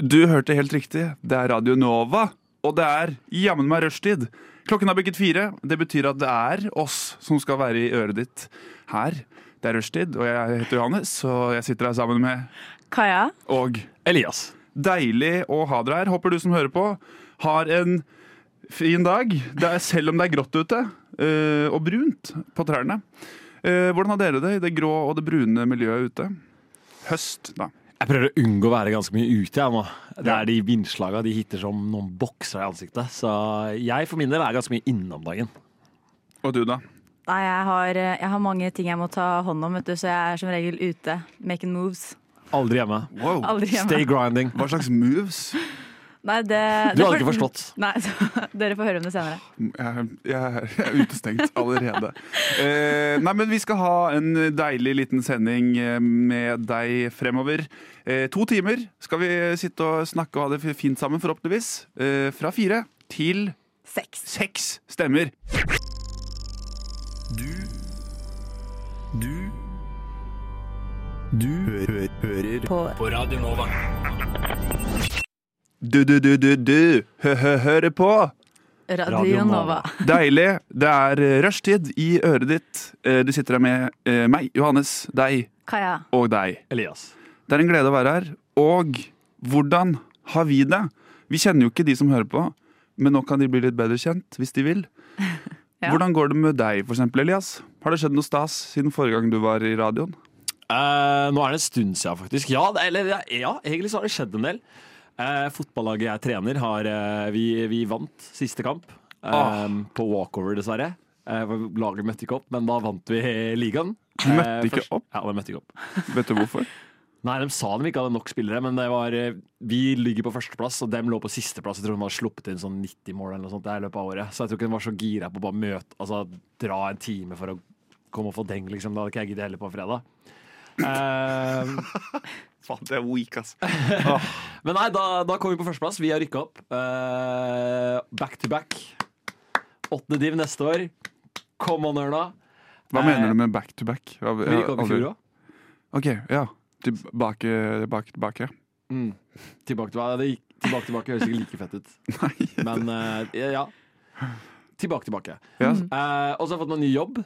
Du hørte helt riktig. Det er Radio Nova, og det er jammen meg rushtid. Klokken har bikket fire. Det betyr at det er oss som skal være i øret ditt her. Det er rushtid, og jeg heter Johannes, og jeg sitter her sammen med Kaja. Og Elias. deilig å ha dere her. Håper du som hører på, har en fin dag. Det er, selv om det er grått ute, øh, og brunt på trærne. Uh, hvordan har dere det i det grå og det brune miljøet ute? Høst, da. Jeg prøver å unngå å være ganske mye ute. Jeg, nå. Det er De vindslaga de hitter som noen bokser i ansiktet. Så jeg for min del er ganske mye inne om dagen. Og du, da? Nei, jeg har, jeg har mange ting jeg må ta hånd om, vet du, så jeg er som regel ute. Making moves. Aldri hjemme. Wow. Aldri hjemme. Stay grinding. Hva slags moves? Nei, det, Du det hadde ikke forstått. Nei, så, Dere får høre om det senere. Jeg, jeg, jeg er utestengt allerede. Eh, nei, men vi skal ha en deilig liten sending eh, med deg fremover. Eh, to timer skal vi sitte og snakke og ha det fint sammen, forhåpentligvis. Eh, fra fire til Seks. seks stemmer. Du Du Du hø hører På på Radio Nova. Du, du, du, du, du. Hø-hø-høre på. Radio. Nova. Deilig. Det er eh, rushtid i øret ditt. Eh, du sitter her med eh, meg, Johannes, deg Kaja. og deg. Elias. Det er en glede å være her. Og hvordan har vi det? Vi kjenner jo ikke de som hører på, men nå kan de bli litt bedre kjent hvis de vil. Ja. Hvordan går det med deg, for eksempel, Elias? Har det skjedd noe stas siden forrige gang du var i radioen? Eh, nå er det en stund siden, faktisk. Ja, det, eller, ja egentlig så har det skjedd en del. Eh, fotballaget jeg trener, har, eh, vi, vi vant siste kamp. eh, Ah. På walkover, dessverre. Eh, laget møtte ikke opp, men da vant vi ligaen. De møtte Eh, ikke først- opp? Ja, de møtte ikke opp. Vet du hvorfor? Nei, de sa de ikke hadde nok spillere, men det var, eh, vi ligger på førsteplass, og dem lå på sisteplass. Jeg tror de hadde sluppet inn sånn 90 mål eller noe sånt det er i løpet av året. Så jeg tror ikke de var så gira på å bare møte, altså dra en time for å komme og få deng, liksom. Det hadde ikke jeg giddet heller på fredag. Eh, Faen, det er weak, ass. Men nei, da, da kom vi på førsteplass. Vi har rykka opp. Uh, back to back. Åttende div neste år. Come on, Ørna. Hva mener du med back to back? Hva- Vi rykka opp i fjor òg. Ok, ja. Tilbake, tilbake, tilbake. Mm. Tilbake, tilbake. Tilbake, tilbake høres ikke like fett ut. Nei. Men uh, ja. Tilbake, tilbake. Ja, Eh, og så har jeg fått meg ny jobb.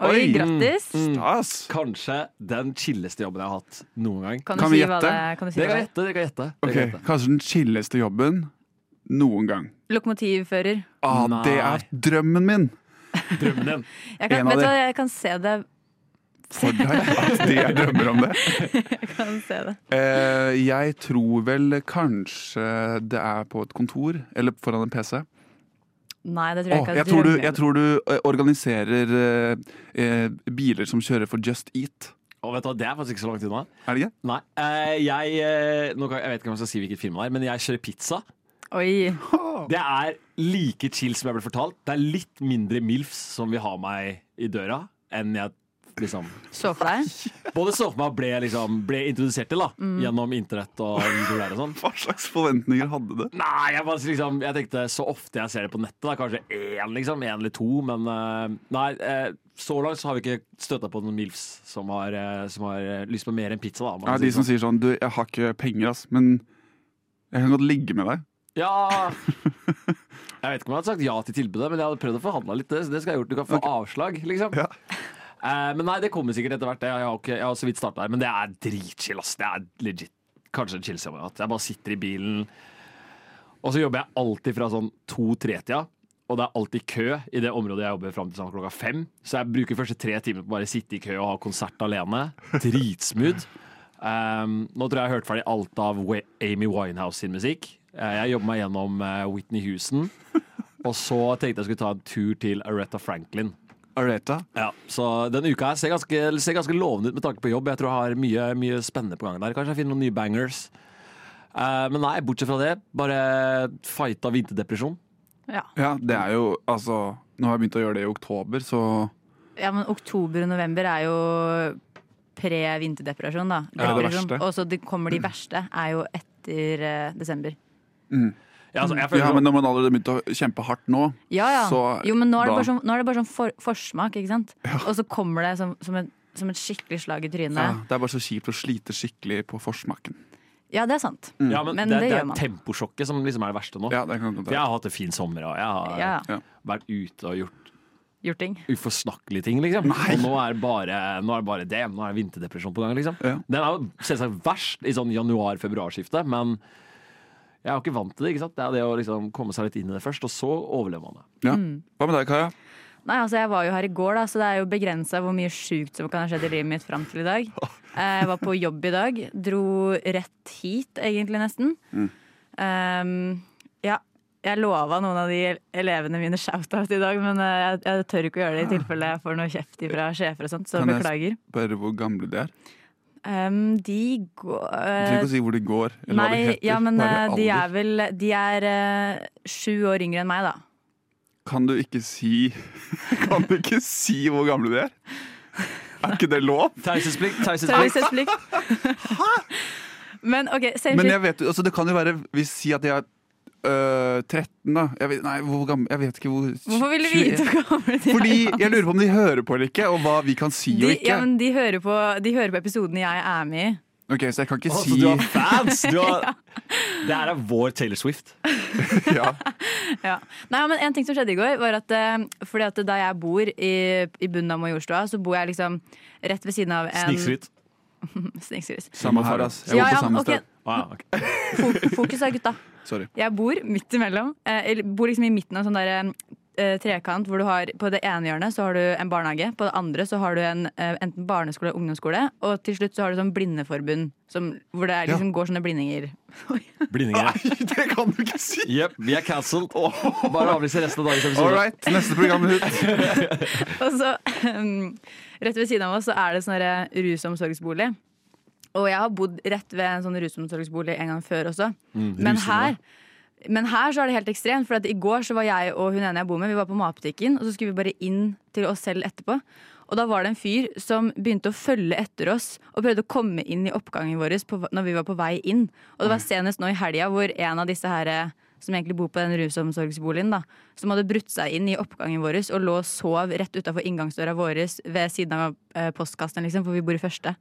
Oi, Oi. grattis. Mm. stas. Kanskje den chilleste jobben jeg har hatt noen gang. Kan du Kan vi gjette? det kan si Det kan gjette. det kan gjette. Okay. Kanskje den chilleste jobben noen gang. Lokomotivfører. Ah, Nei. det er drømmen min Drømmen din. Jeg kan, En vet du jeg kan se det. for deg. At de jeg drømmer om det. Jeg kan se det. Eh, jeg tror vel kanskje det er på et kontor eller foran en PC. Nei, det tror jeg Åh, ikke. jeg, tror du, jeg tror du organiserer eh, biler som kjører for Just Eat. Og vet du hva, Det er faktisk ikke så langt unna. Er det ikke? Nei, eh, jeg, nå kan, jeg vet ikke om jeg skal si hvilket firma det er, men jeg kjører pizza. Oi. Det er like chill som jeg ble fortalt. Det er litt mindre MILFs som vil ha meg i døra, enn jeg liksom Så for deg. Både så for meg ble, liksom, ble introdusert til da Mm. gjennom internett og der og sånn. Hva slags forventninger hadde du? Nei, jeg, bare, liksom, jeg tenkte så ofte jeg ser det på nettet, da, kanskje én liksom, en eller to, men eh, nei, eh, så langt så har vi ikke støtta på noen MILFs som har, eh, som har lyst på mer enn pizza. Da, Ja, de som sånn. sier sånn Du, jeg har ikke penger, ass, men jeg kan godt ligge med deg. Ja Jeg vet ikke om jeg hadde sagt ja til tilbudet, men jeg hadde prøvd å forhandle litt. Det, så det skal jeg gjort. Du kan få avslag, liksom. Ja. Eh, men nei, det kommer sikkert etter hvert. Jeg har, ikke, jeg har så vidt starta her, men det er dritchill. ass. Det er legit. Kanskje chill som jeg. Jeg bare sitter i bilen, og så jobber jeg alltid fra sånn to-tre-tida. Og det er alltid kø i det området jeg jobber fram til sånn klokka fem. Så jeg bruker første tre timer på bare å sitte i kø og ha konsert alene. Dritsmooth. Um, nå tror jeg jeg har hørt ferdig alt av Amy Winehouse sin musikk. Eh, jeg jobber meg gjennom eh, Whitney Houston. Og så tenkte jeg skulle ta en tur til Aretha Franklin. Areta. Ja, så denne uka her ser ganske, ser ganske lovende ut med tanke på jobb. Jeg tror jeg har mye, mye spennende på gang der. Kanskje jeg finner noen nye bangers. Eh, men nei, bortsett fra det, bare fighta vinterdepresjon. Ja. Ja, det er jo altså Nå har jeg begynt å gjøre det i oktober, så ja, men oktober og november er jo pre-vinterdepresjon, da. Ja, det verste. Og så kommer de verste, er jo etter eh, desember. Ja, altså, jeg føler Ja, men når man allerede har begynt å kjempe hardt nå Ja, ja. Så jo, men nå er det da- bare sånn, nå er det bare sånn for, forsmak, ikke sant? Og så kommer det som, som, et, som et skikkelig slag i trynet. ja, Ja, Det er bare så kjipt å slite skikkelig på forsmaken. Ja, det er sant. ja, men, Men det, det det gjør er temposjokket som liksom er det verste nå. Ja, det kan godt For jeg har hatt en fin sommer, og jeg har Ja, Ja. vært ute og gjort gjort ting. uforsnakkelige ting, liksom. Og nå er, det bare, nå er det bare det. Nå er det vinterdepresjon på gang, liksom. Ja. Den er jo selvsagt verst i sånn januar-februarskiftet, men jeg er jo ikke vant til det. ikke sant? Det er det å liksom komme seg litt inn i det først, og så overlever man det. Ja. Mm. Hva med deg, Kaja? Nei, altså Jeg var jo her i går, da, så det er jo begrensa hvor mye sjukt som kan ha skjedd i livet mitt fram til i dag. Eh, Jeg var på jobb i dag. Dro rett hit, egentlig, nesten. Um, ja. Jeg lova noen av de elevene mine shout-out i dag, men eh, jeg, jeg tør ikke å gjøre det i tilfelle jeg får noe kjeft fra sjefer og sånt, så Kan jeg- spørre hvor gamle de er? Um, de går Du trenger ikke å si hvor de går. Eller hva de heter. ja, men eh, de alder. er vel De er uh, sju år yngre enn meg, da. Kan du ikke si Kan du ikke si hvor gamle de er? Er ikke det lov? Taushetsplikt, taushetsplikt. Taushetsplikt. Men OK, Men jeg vet, altså det kan jo være Vi sier at de er øh, 13, da. Jeg vet, nei, hvor gammel Jeg vet ikke hvor Hvorfor vil du vite hvor gamle de er? Fordi jeg lurer på om de hører på eller ikke, og hva vi kan si og De, ikke. ja, men de hører, på, de hører på episodene jeg er med i. Ok, Så jeg kan ikke Å, si så du har fans! Du har... Det her er vår Taylor Swift. ja. Ja. Nei, men En ting som skjedde i går, var at, eh, fordi at da jeg bor i, i bunnen av Majorstua, så bor jeg liksom rett ved siden av en Snikskryt. Snikskryt. Samme her, ass. Jeg bor på ja, samme sted. Ah, okay. Fokus er gutta. Sorry. Jeg bor midt imellom. Eh, eller bor liksom i midten av en sånn der, eh, trekant hvor du har På det ene hjørnet så har du en barnehage, på det andre så har du en eh, enten barneskole eller ungdomsskole, og til slutt så har du sånn blindeforbund som, hvor det er, liksom, går sånne blindinger. Blindinger. det kan du ikke si! Jepp, vi er cancelled. Bare avlyse resten av dagens All right, neste program ut. Og så um, Rett ved siden av oss så er det sånn rusomsorgsbolig. Og jeg har bodd rett ved en sånn rusomsorgsbolig en gang før også. men, her, men her så er det helt ekstremt. For i går så var jeg og hun ene jeg bor med, vi var på matbutikken, og så skulle vi bare inn til oss selv etterpå. Og da var det en fyr som begynte å følge etter oss og prøvde å komme inn i oppgangen vår på, når vi var på vei inn. Og det var senest nå i helga hvor en av disse her eh, som egentlig bor på den rusomsorgsboligen, da, som hadde brutt seg inn i oppgangen vår og lå og sov rett utafor inngangsdøra vår ved siden av eh, postkassen, liksom, for vi bor i første.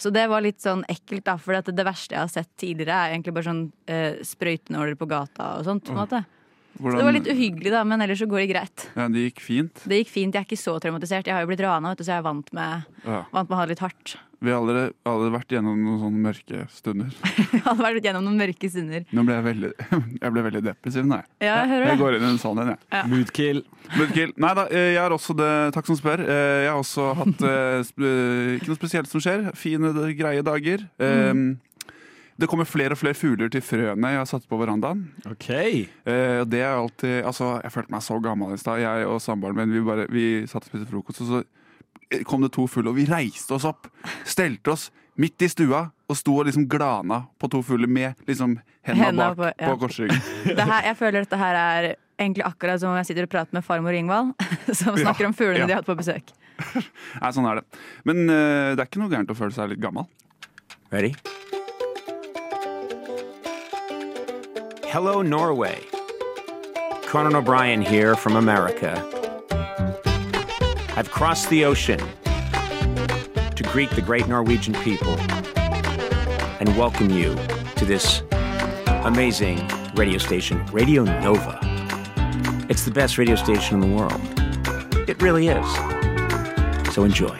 Så det var litt sånn ekkelt, da, for det verste jeg har sett tidligere, er egentlig bare sånn eh, sprøytenåler på gata og sånt. på en måte. Så det var litt uhyggelig, da, men ellers så går det greit. Ja, det gikk fint. Det gikk fint, jeg er ikke så traumatisert. Jeg har jo blitt rana, så jeg er vant med, Ja. vant med å ha det litt hardt. Vi har allerede, allerede vært gjennom noen sånne mørke stunder. Vi hadde vært gjennom noen mørke stunder. Nå ble jeg veldig, jeg ble veldig depressiv. Nei. Ja, jeg hører Jeg det. går inn i en sånn en, jeg. Moodkill. Moodkill. Nei da, eh, jeg har også det Takk som spør. Eh, Jeg har også hatt eh, ikke noe spesielt som skjer. Fine, greie dager. Mm. Det kommer flere og flere fugler til frøene jeg har satt på verandaen. OK. Eh, det er alltid Altså, jeg følte meg så gammel i stad. Jeg og samboeren min vi, bare, vi satt og spiste frokost, og så kom det to fulle, og vi reiste oss opp. Stelte oss midt i stua og sto og liksom glana på to fugler med liksom henda bak på- på, korsryggen. Her, jeg føler dette her er egentlig akkurat som om jeg sitter og prater med farmor Ingvald, som Ja, snakker om fuglene ja. de har hatt på besøk. Nei, sånn er det. Men uh, det er ikke noe gærent å føle seg litt gammel. Ready? Hello, Norway. Conan O'Brien here from America. I've crossed the ocean to greet the great Norwegian people and welcome you to this amazing radio station, Radio Nova. It's the best radio station in the world. It really is. So enjoy.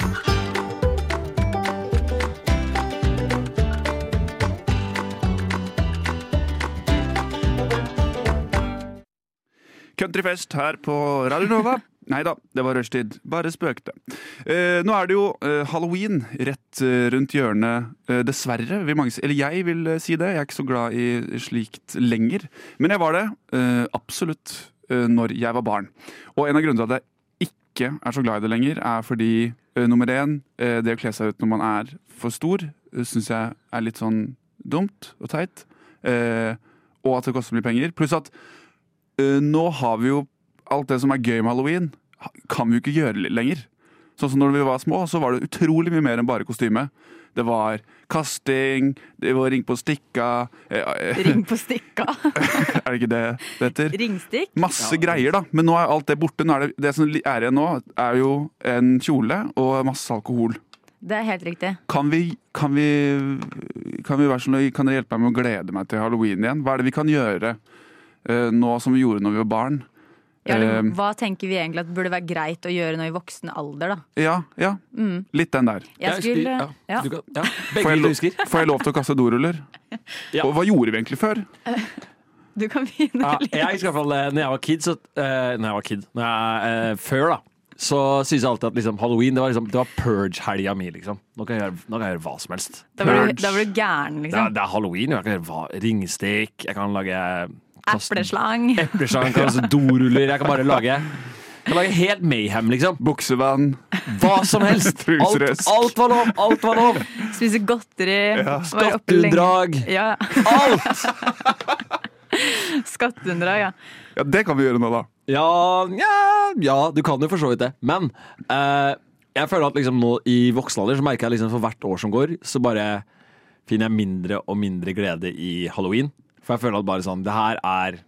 Countryfest her på Radio Nova. Nei da, det var rushtid. Bare spøkte. Eh, nå er det jo eh, halloween rett eh, rundt hjørnet, eh, dessverre. Mange. Eller jeg vil eh, si det. Jeg er ikke så glad i slikt lenger. Men jeg var det eh, absolutt eh, når jeg var barn. Og en av grunnene til at jeg ikke er så glad i det lenger, er fordi eh, nummer én, eh, det å kle seg ut når man er for stor, uh, syns jeg er litt sånn dumt og teit. eh, og at det koster mye penger. Pluss at eh, nå har vi jo alt det som er gøy med halloween, kan vi jo ikke gjøre lenger. Sånn som når vi var små, så var det utrolig mye mer enn bare kostyme. Det var kasting, det var ring på stikka eh, eh, Ring på stikka. Er det ikke det det heter? Ringstikk. Masse greier, da. Men nå er alt det borte. Er det, det som er igjen nå, er jo en kjole og masse alkohol. Det er helt riktig. Kan vi, kan vi, kan vi sånn, kan dere hjelpe meg med å glede meg til halloween igjen? Hva er det vi kan gjøre eh, nå som vi gjorde når vi var barn? Ja, eller, Eh, hva tenker vi egentlig at burde være greit å gjøre nå i voksen alder, da? ja, ja. Litt den der. Jeg skulle ja. ja. Du kan, ja. Får Begge jeg, du lov, husker. får jeg lov til å kaste doruller? Ja. Og hva gjorde vi egentlig før? Du kan begynne Ja, jeg husker i hvert fall eh, Når jeg var kid, så eh, Når jeg var kid når jeg, uh, Før, da. Så syntes jeg alltid at liksom, halloween det var, liksom, var purge-helga mi. Liksom. Nå, kan jeg gjøre, nå kan jeg gjøre hva som helst. Da var, du, Purge. da var du gæren, Det er, liksom. det er halloween. Jeg kan gjøre hva, ringstek, jeg kan lage Epleslang. Epleslang, kaste doruller. Jeg kan bare lage jeg kan lage helt mayhem, liksom. Buksevann. Hva som helst. Alt, alt var lov! Alt var lov. Spise godteri. Ja. Skatteunndrag. Ja. Alt! Skatteunndrag, ja. Ja, det kan vi gjøre nå, da. Ja, ja, ja, du kan jo for så vidt det. Men eh, jeg føler at liksom nå i voksen alder så merker jeg liksom for hvert år som går, så bare finner jeg mindre og mindre glede i halloween. For jeg føler at bare sånn Det her er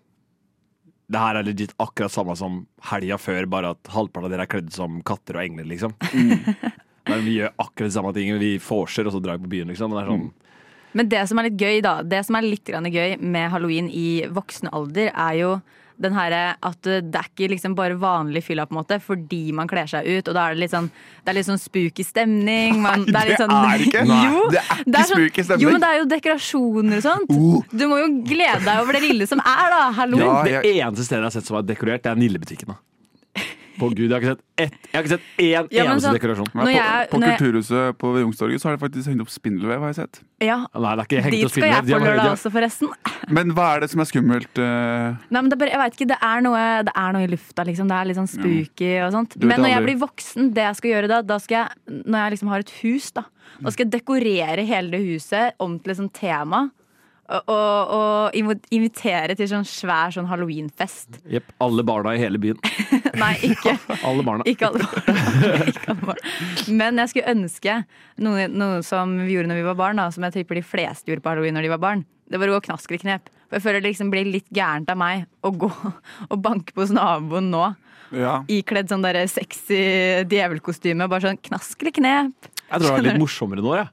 Det her er legit akkurat samme som helga før, bare at halvparten av dere er kledd som katter og engler, liksom. Der vi gjør akkurat de samme tingene. Vi vorser, og så drar vi på byen, liksom. Men det er sånn Men det som er litt gøy, da, det som er litt grann gøy med halloween i voksen alder, er jo den herre at det er ikke liksom bare vanlig fylla, på en måte, fordi man kler seg ut. Og da er det litt sånn Det er litt sånn spooky stemning. Man, Nei, det er litt det sånn, er ikke. Jo, Det er ikke sånn- spooky stemning. Jo, men det er jo dekorasjoner og sånt. Du må jo glede deg over det lille som er, da. Hallo. Ja, Det eneste stedet jeg har sett som er dekorert, det er Nillebutikken. da. På Gud, jeg har ikke sett, ett, jeg har ikke sett én Ja, eneste sånn- dekorasjon. På, jeg- på når jeg- Kulturhuset på Youngstorget så har de faktisk hengt opp spindelvev, har jeg sett. Ja, Nei, det er ikke hengt Dit opp skal jeg på lørdag også, forresten. Men hva er det som er skummelt? Uh... Nei, men det bare, jeg vet ikke, det er, noe, det er noe i lufta, liksom. Det er litt sånn spooky og sånt. Men når jeg blir voksen, det jeg skal gjøre da, da skal jeg, når jeg liksom har et hus, da, da skal jeg dekorere hele det huset om til et sånt tema. Og, og, og invitere til sånn svær sånn halloweenfest. Jepp, alle barna i hele byen. Nei, ikke, Alle barna. ikke alle barna. ikke alle barn. Men jeg skulle ønske noe, noe som vi gjorde når vi var barn, da, som jeg tipper de fleste gjorde på halloween når de var barn. Det var å gå knask eller knep. For jeg føler det liksom blir litt gærent av meg å gå og banke på hos naboen nå. Ja. Ikledd sånn der sexy djevelkostyme. Bare sånn knask eller knep. Jeg tror det er litt morsommere nå, jeg.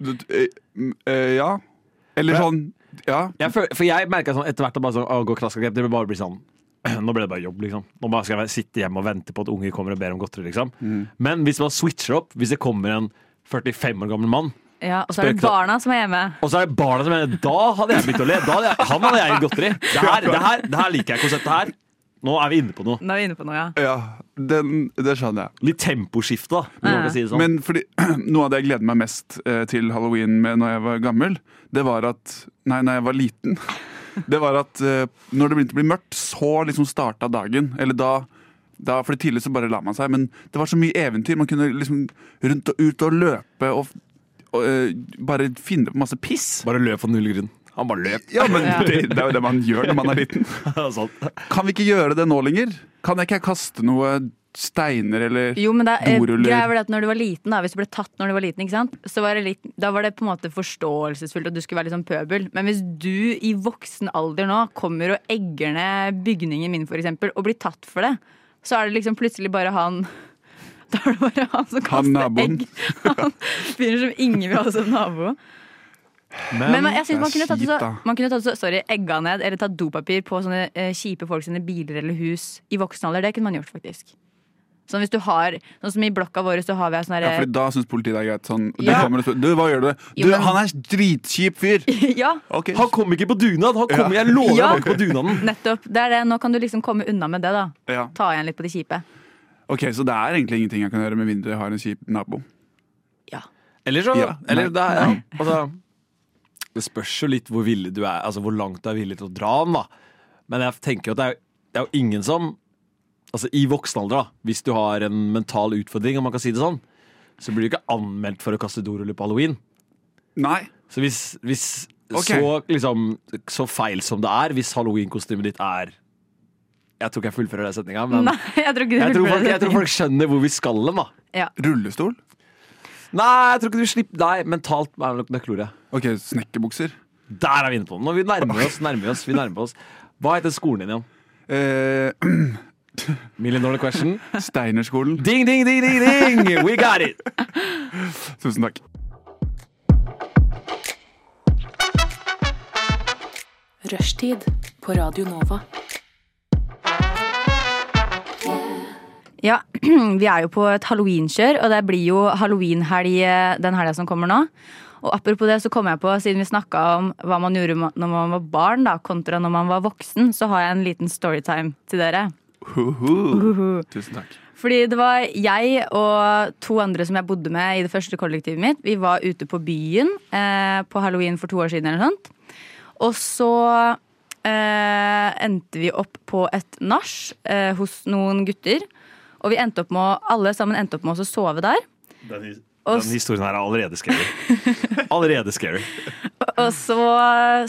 Ja. eh, eh, ja. Eller Ja. sånn Ja. jeg for, for jeg merka sånn etter hvert at bare sånn, å, gå knep, det vil bare bli sånn Nå ble det bare jobb, liksom. Nå bare skal jeg sitte hjemme og vente på at unger kommer og ber om godteri, liksom. Men hvis man switcher opp, hvis det kommer en 45 år gammel mann, Ja, Og så er det barna som er hjemme. og så er det barna som er hjemme. Da hadde jeg begynt å le. Da hadde jeg, han hadde jeg gitt godteri. Det her, det, her, det her liker jeg konseptet her. Nå er vi inne på noe. Nå er vi inne på noe, ja. ja den, det skjønner jeg. Litt temposkifte, da. Ja. si det sånn. Men fordi, noe av det jeg gleder meg mest eh, til halloween med når jeg var gammel, det var at Nei, når jeg var liten. Det var at eh, når det begynte å bli mørkt, så liksom starta dagen. Eller da, da For tidlig så bare la man seg, men det var så mye eventyr. Man kunne liksom rundt og ut og løpe og, og og bare finne på masse piss. Bare løp for null grunn. Han bare løp. Ja, men det, det er jo det man gjør når man er liten. Kan vi ikke gjøre det nå lenger? Kan jeg ikke kaste noe steiner eller Jo, men det er, Doruller. greia var det at når du var liten, da, hvis du ble tatt når du var liten, ikke sant? Så var det litt, da var det på en måte forståelsesfullt at du skulle være litt sånn pøbel. Men hvis du i voksen alder nå kommer og egger ned bygningen min, for eksempel, og blir tatt for det, så er det liksom plutselig bare han Da er det bare han som kaster han egg. Han fyren som ingen vil ha som nabo. Men, men jeg synes man kunne tatt, så, man kunne tatt så, sorry, egga ned eller tatt dopapir på sånne eh, kjipe folk sine biler eller hus i voksen alder. Det kunne man gjort, faktisk. Sånn hvis du har Sånn som i blokka vår så har vi sånn Ja, for da syns politiet det er greit. Sånn, det Ja. kommer og spør, du, hva gjør du? Du, Jo, men- Han er dritkjip fyr! Ja, Ok. Han kom ikke på dugnad! Han kom, Jeg lover Ja. han ikke på dugnaden. nettopp. Det er det. Nå kan du liksom komme unna med det, da. Ja. Ta igjen litt på de kjipe. Ok, Så det er egentlig ingenting jeg kan gjøre med mindre jeg har en kjip nabo. Ja. Eller så Ja, eller, nei. det, er, altså, det spørs jo litt hvor villig du er Altså hvor langt du er villig til å dra den, da. Men jeg tenker jo at det er, det er jo ingen som Altså I voksen alder, da, hvis du har en mental utfordring, om man kan si det sånn, så blir du ikke anmeldt for å kaste doruller på halloween. Nei. Så hvis, hvis okay. så, liksom, så feil som det er, hvis halloweenkostymet ditt er Jeg tror ikke jeg fullfører den setninga, men Nei, jeg tror ikke jeg, tror folk, jeg tror folk skjønner hvor vi skal hen. Ja. Rullestol? Nei, jeg tror ikke du slipper Nei, mentalt er nok nøkkelordet. Ok, snekkerbukser. Der er vi inne på den. Når vi nærmer oss, nærmer oss, vi nærmer oss. Hva heter skolen din igjen? Eh, Million dollar question. Steinerskolen. Ding, ding, ding, ding, ding! We got it! Tusen takk. Rushtid på Radio Nova. Ja, vi er jo på et halloweenkjør, og det blir jo halloweenhelg eh, den helga som kommer nå. Og apropos det, så kom jeg på, siden vi snakka om hva man gjorde når man var barn, da, kontra når man var voksen, så har jeg en liten storytime til dere. Huhu. Tusen takk. Fordi det var jeg og to andre som jeg bodde med i det første kollektivet mitt. Vi var ute på byen eh, på halloween for to år siden eller noe sånt. Og så eh, endte vi opp på et nach eh, hos noen gutter. Og vi endte opp med, alle sammen endte opp med å sove der. Den, den historien her er allerede scary. Allerede scary. Og så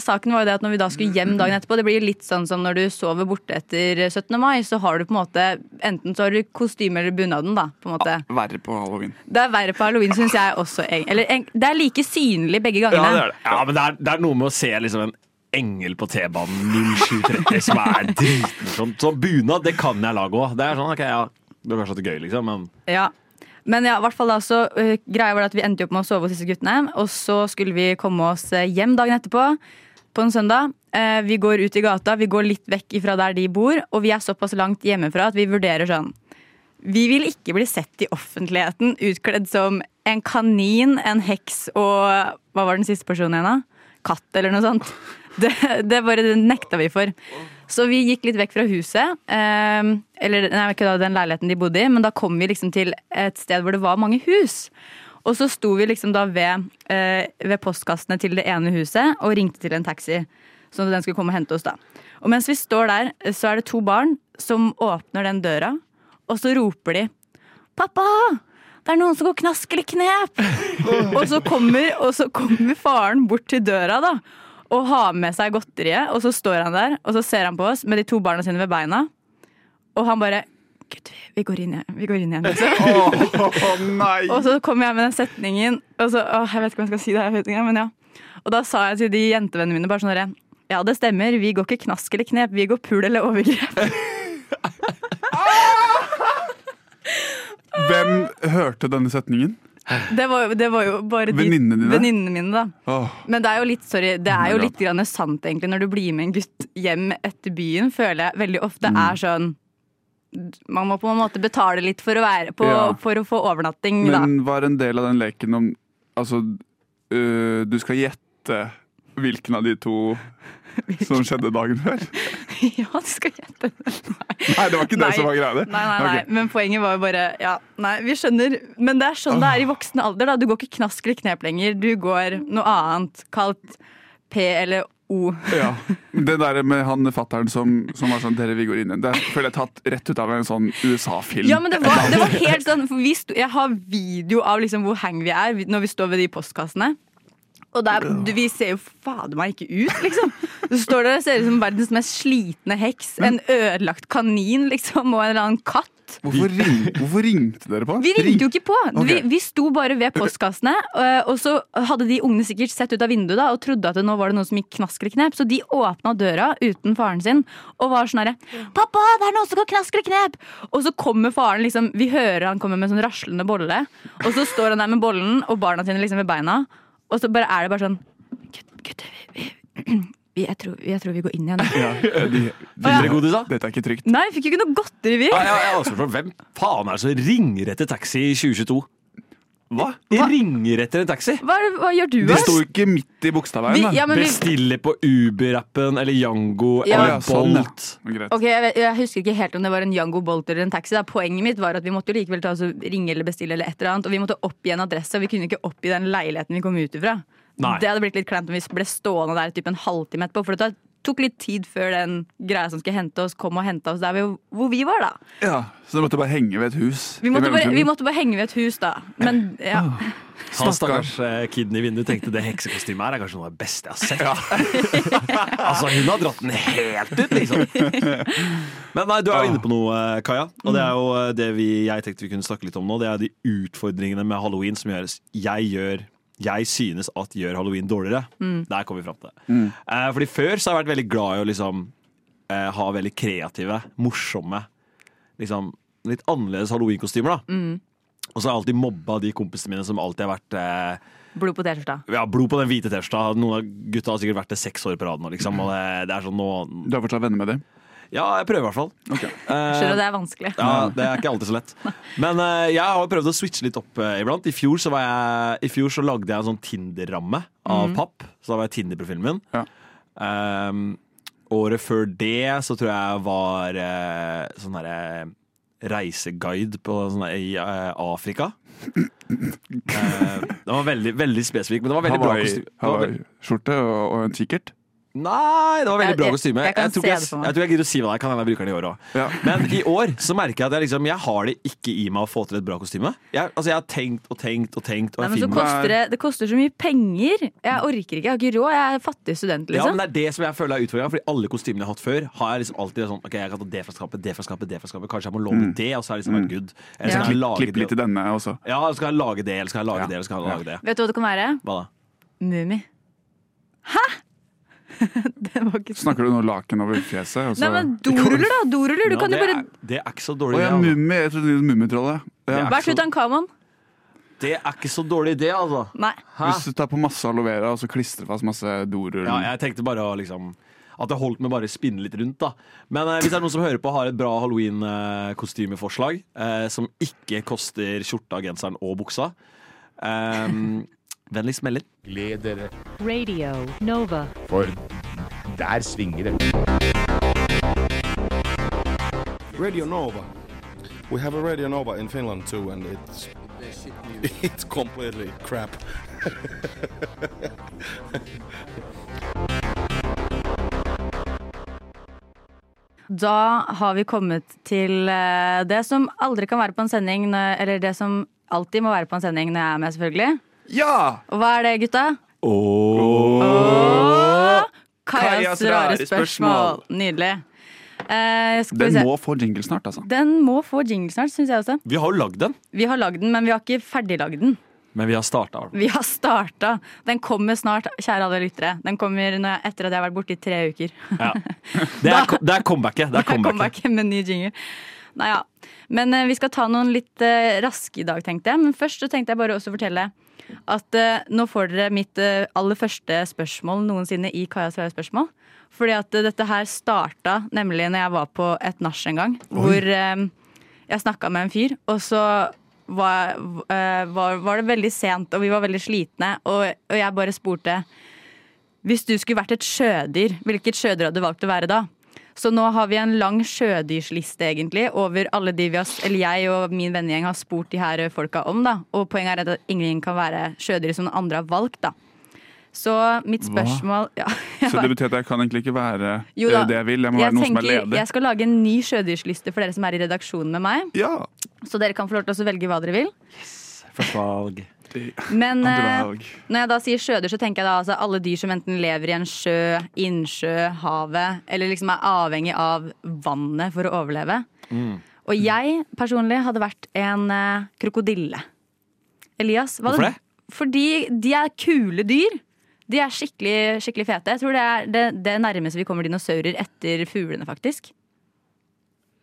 Saken var jo det at når vi da skulle hjem dagen etterpå Det blir litt sånn som når du sover borte etter 17. mai, så har du på en måte enten så har du kostyme eller bunaden, da. på en måte. Ja, Verre på halloween. Det er verre på halloween, syns jeg også. Eller det er like synlig begge gangene. Ja, men det er, det er noe med å se liksom en engel på T-banen 0730 som er dritmorsomt. Så bunad, det kan jeg lage òg. Det er sånn, ok, ja, det var kanskje litt gøy, liksom, men Ja. Men ja, i hvert fall da så uh, greia var det at vi endte jo opp med å sove hos disse guttene. Og så skulle vi komme oss øh, hjem dagen etterpå, på en søndag. Uh, vi går ut i gata, vi går litt vekk ifra der de bor, og vi er såpass langt hjemmefra at vi vurderer sånn Vi vil ikke bli sett i offentligheten utkledd som en kanin, en heks og Hva var den siste personen igjen, da? Katt, eller noe sånt. Det, det bare nekta vi for. Så vi gikk litt vekk fra huset. Eh, eller nei, ikke da den leiligheten de bodde i, men da kom vi liksom til et sted hvor det var mange hus. Og så sto vi liksom da ved, eh, ved postkassene til det ene huset og ringte til en taxi. Sånn at den skulle komme og hente oss. da. Og mens vi står der, så er det to barn som åpner den døra, og så roper de 'Pappa! Det er noen som går knaskelig knep!' og, så kommer, og så kommer faren bort til døra da, og har med seg godteriet, og så står han der, og så ser han på oss med de to barna sine ved beina, og han bare Gud, vi går inn igjen. Vi går inn igjen liksom. oh, nei! Og så kom jeg med den setningen, og så, åh, jeg vet ikke om jeg skal si det, her, ikke, men ja. Og da sa jeg til de jentevennene mine bare sånn herre Ja, det stemmer, vi går ikke knask eller knep, vi går pul eller overgrep. Hvem hørte denne setningen? Det var, det var jo bare Venninnene mine, da. Oh. Men det er jo litt, sorry, det er jo litt grann sant, egentlig, når du blir med en gutt hjem etter byen, føler jeg veldig ofte Mm. er sånn Man må på en måte betale litt for å, være, på, Ja. for å få overnatting, da. Men var en del av den leken om Altså, øh, du skal gjette hvilken av de to som skjedde dagen før? ja, du skal gjette. Nei, det var ikke det Nei. som var greia. det. Nei, nei, nei. Okay. Men poenget var jo bare Ja, nei, vi skjønner. Men det er sånn det er i voksen alder. da Du går ikke knask eller knep lenger. Du går noe annet, kalt P eller O. Ja. Det der med han fatteren som, som var sånn 'Dere, vi går inn igjen'. Det er- føler jeg tatt rett ut av en sånn USA-film. Ja, men det var, det var helt sånn for sto, Jeg har video av liksom hvor hang vi er når vi står ved de postkassene. Og der, du, vi ser jo fader meg ikke ut, liksom. Du står der og ser ut som verdens mest slitne heks. En ødelagt kanin, liksom, og en eller annen katt. Hvorfor, ring, hvorfor ringte dere på? Vi ringte jo ikke på! Okay. Vi, vi sto bare ved postkassene, øh, og så hadde de ungene sikkert sett ut av vinduet da, og trodde at det nå var det noen som gikk knask eller knep, så de åpna døra uten faren sin og var sånn herre 'Pappa, det er noen som går knask eller knep!' Og så kommer faren liksom Vi hører han kommer med sånn raslende bolle, og så står han der med bollen og barna sine liksom ved beina, og så bare er det bare sånn Gutter, vi, vi, vi, jeg, tror, jeg tror vi går inn igjen. Ja, de, de, de? Dette er ikke trygt. Nei, vi fikk jo ikke noe godteri, vi. Ja, jeg, jeg også spurt, Hvem faen er det som ringer etter taxi i 2022? Hva? De ringer etter en taxi? Hva, hva gjør du, De sto ikke midt i Bogstadveien. Vi, ja, men vi, Bestiller på Uber-appen eller Yango Ja. eller Å, ja, sånn, ja. Bolt. Greit. Ok, jeg, jeg husker ikke helt om det var en Yango Bolt eller en taxi. Da. Poenget mitt var at vi måtte jo likevel ta oss og ringe eller bestille, eller et eller annet, og vi måtte oppgi en adresse. Og vi kunne ikke oppgi den leiligheten vi kom ut ifra. Nei. Det hadde blitt litt kleint om vi ble stående der typ en halvtime etterpå. For det tar tok litt tid før den greia som skulle hente oss, kom og henta oss der vi, hvor vi var, da. Ja, Så dere måtte bare henge ved et hus? Vi måtte, bare, vi måtte bare henge ved et hus, da. Men ja. Han stakkars eh, kiden i vinduet tenkte det heksekostymet her er kanskje noe av det beste jeg har sett. altså, hun har dratt den helt ut, liksom. Men nei, du er jo inne på noe, eh, Kaja. Og det er jo eh, det vi, jeg tenkte vi kunne snakke litt om nå. Det er de utfordringene med halloween som gjøres jeg gjør jeg synes at gjør halloween dårligere. Der kommer vi fram til det. Eh, fordi før så har jeg vært veldig glad i å liksom eh, ha veldig kreative, morsomme, liksom litt annerledes halloweenkostymer. da Og så har jeg alltid mobba de kompisene mine som alltid har vært eh, Blod på T-skjorta. ja, blod på den hvite T-skjorta. Noen av gutta har sikkert vært det seks år på rad nå. Liksom, og det, det er sånn nå Du har fortsatt venner med dem? Ja, jeg prøver i hvert fall. Skjønner det er vanskelig. Ja, Det er ikke alltid så lett. Men uh, jeg har prøvd å switche litt opp uh, iblant. I fjor så, var jeg, i fjor så lagde jeg en sånn Tinder-ramme av papp. Så da var jeg Tinder-profilen min. Ja. Um, året før det så tror jeg var uh, sånn derre reiseguide på sånn i uh, Afrika. Uh, det var veldig, veldig spesifikk, men det var veldig bra var veldig- Hawaii-skjorte og, og en kikkert? Nei, det var veldig Jeg- bra jeg- kostyme. jeg jeg, tror det meg. jeg tror jeg gidder å si hva det er. Kan hende jeg bruker den i år òg. Ja. Men i år så merker jeg at jeg liksom Jeg har det ikke i meg å få til et bra kostyme. Jeg, altså, jeg har tenkt og tenkt og tenkt. Og Nei, men så koster det, det koster så mye penger. Jeg orker ikke, jeg har ikke råd. Jeg er fattig student, ja, liksom. men Det er det som jeg føler er utfordringa. Fordi alle kostymene jeg har hatt før, har jeg liksom alltid sånn Ok, jeg kan ta det fra skapet, det fra skapet, det fra skapet. Kanskje jeg må låne det, og så er det liksom vært good. Eller så Ja. skal jeg Klipp litt i denne også. Ja, eller så kan jeg lage det, eller skal jeg lage Ja. det, eller skal jeg lage det. Vet du hva det kan være? Hva da? Mummi. Hæ?! det var ikke sånn. Snakker du nå laken over fjeset? Altså? Nei, men doruller, da! Doruller. Du Ja, kan jo bare er, det er ikke så Å dårlig ja, idé. Altså. Mummi. Jeg trodde det var Mummitrollet. Ja. Vær Tutankhamon. Det er ikke så dårlig idé, altså. Nei. Hæ? Hvis du tar på masse aloe vera og så klistrer fast masse doruller Ja, jeg tenkte bare å liksom At det holdt med bare å spinne litt rundt. da Men eh, hvis det er noen som hører på har et bra halloween-kostymeforslag eh, som ikke koster skjorta, genseren og buksa, eh, vennligst smeller. Gled dere, Radio Nova. for der svinger det. Radio Nova. We have a Radio Nova in Finland too, and it's it's completely crap. Da har vi kommet til eh, det som aldri kan være på en sending, eller det som alltid må være på en sending når jeg er med, selvfølgelig. Ja! Og hva er det, gutta? Oh. Åh, Kajas rare spørsmål. Nydelig. Eh, skal vi Den se. må få jingle snart, altså. Den må få jingle snart, syns jeg også. Vi har jo lagd den, Vi har lagd den, men vi har ikke ferdiglagd den. men vi har starta. Vi har starta. Den kommer snart, kjære alle lyttere. Den kommer når jeg, etter at jeg har vært borte i tre uker. Ja. Det, er, det er comebacket. Det er comebacket. med ny jingle. Nei, ja. Men eh, vi skal ta noen litt eh, raske i dag, tenkte jeg. Men først så tenkte jeg bare også fortelle at eh, nå får dere mitt eh, aller første spørsmål noensinne i Kajas rare spørsmål. Fordi at eh, dette her starta nemlig når jeg var på et nach en gang. Hvor eh, jeg snakka med en fyr, og så var, eh, var, var det veldig sent, og vi var veldig slitne. Og, og jeg bare spurte hvis du skulle vært et sjødyr, hvilket sjødyr hadde du valgt å være da? Så nå har vi en lang sjødyrsliste egentlig over alle de vi har, eller jeg og min vennegjeng har spurt de her folka om. da. Og poenget er at ingen kan være sjødyr som noen andre har valgt. da. Så mitt spørsmål ja, Så det betyr at jeg kan egentlig ikke være Jo da. eh, det jeg vil. Jeg må være noen som er ledig? leder. jeg skal lage en ny sjødyrsliste for dere som er i redaksjonen med meg. Ja. Så dere kan få lov til å velge hva dere vil. Yes, Første valg. Men eh, når jeg da sier sjødyr, så tenker jeg da altså alle dyr som enten lever i en sjø, innsjø, havet, eller liksom er avhengig av vannet for å overleve. Mm. Og jeg personlig hadde vært en eh, krokodille. Elias, hva Hvorfor det? Fordi de er kule dyr. De er skikkelig, skikkelig fete. Jeg tror det er det, det nærmeste vi kommer dinosaurer etter fuglene, faktisk.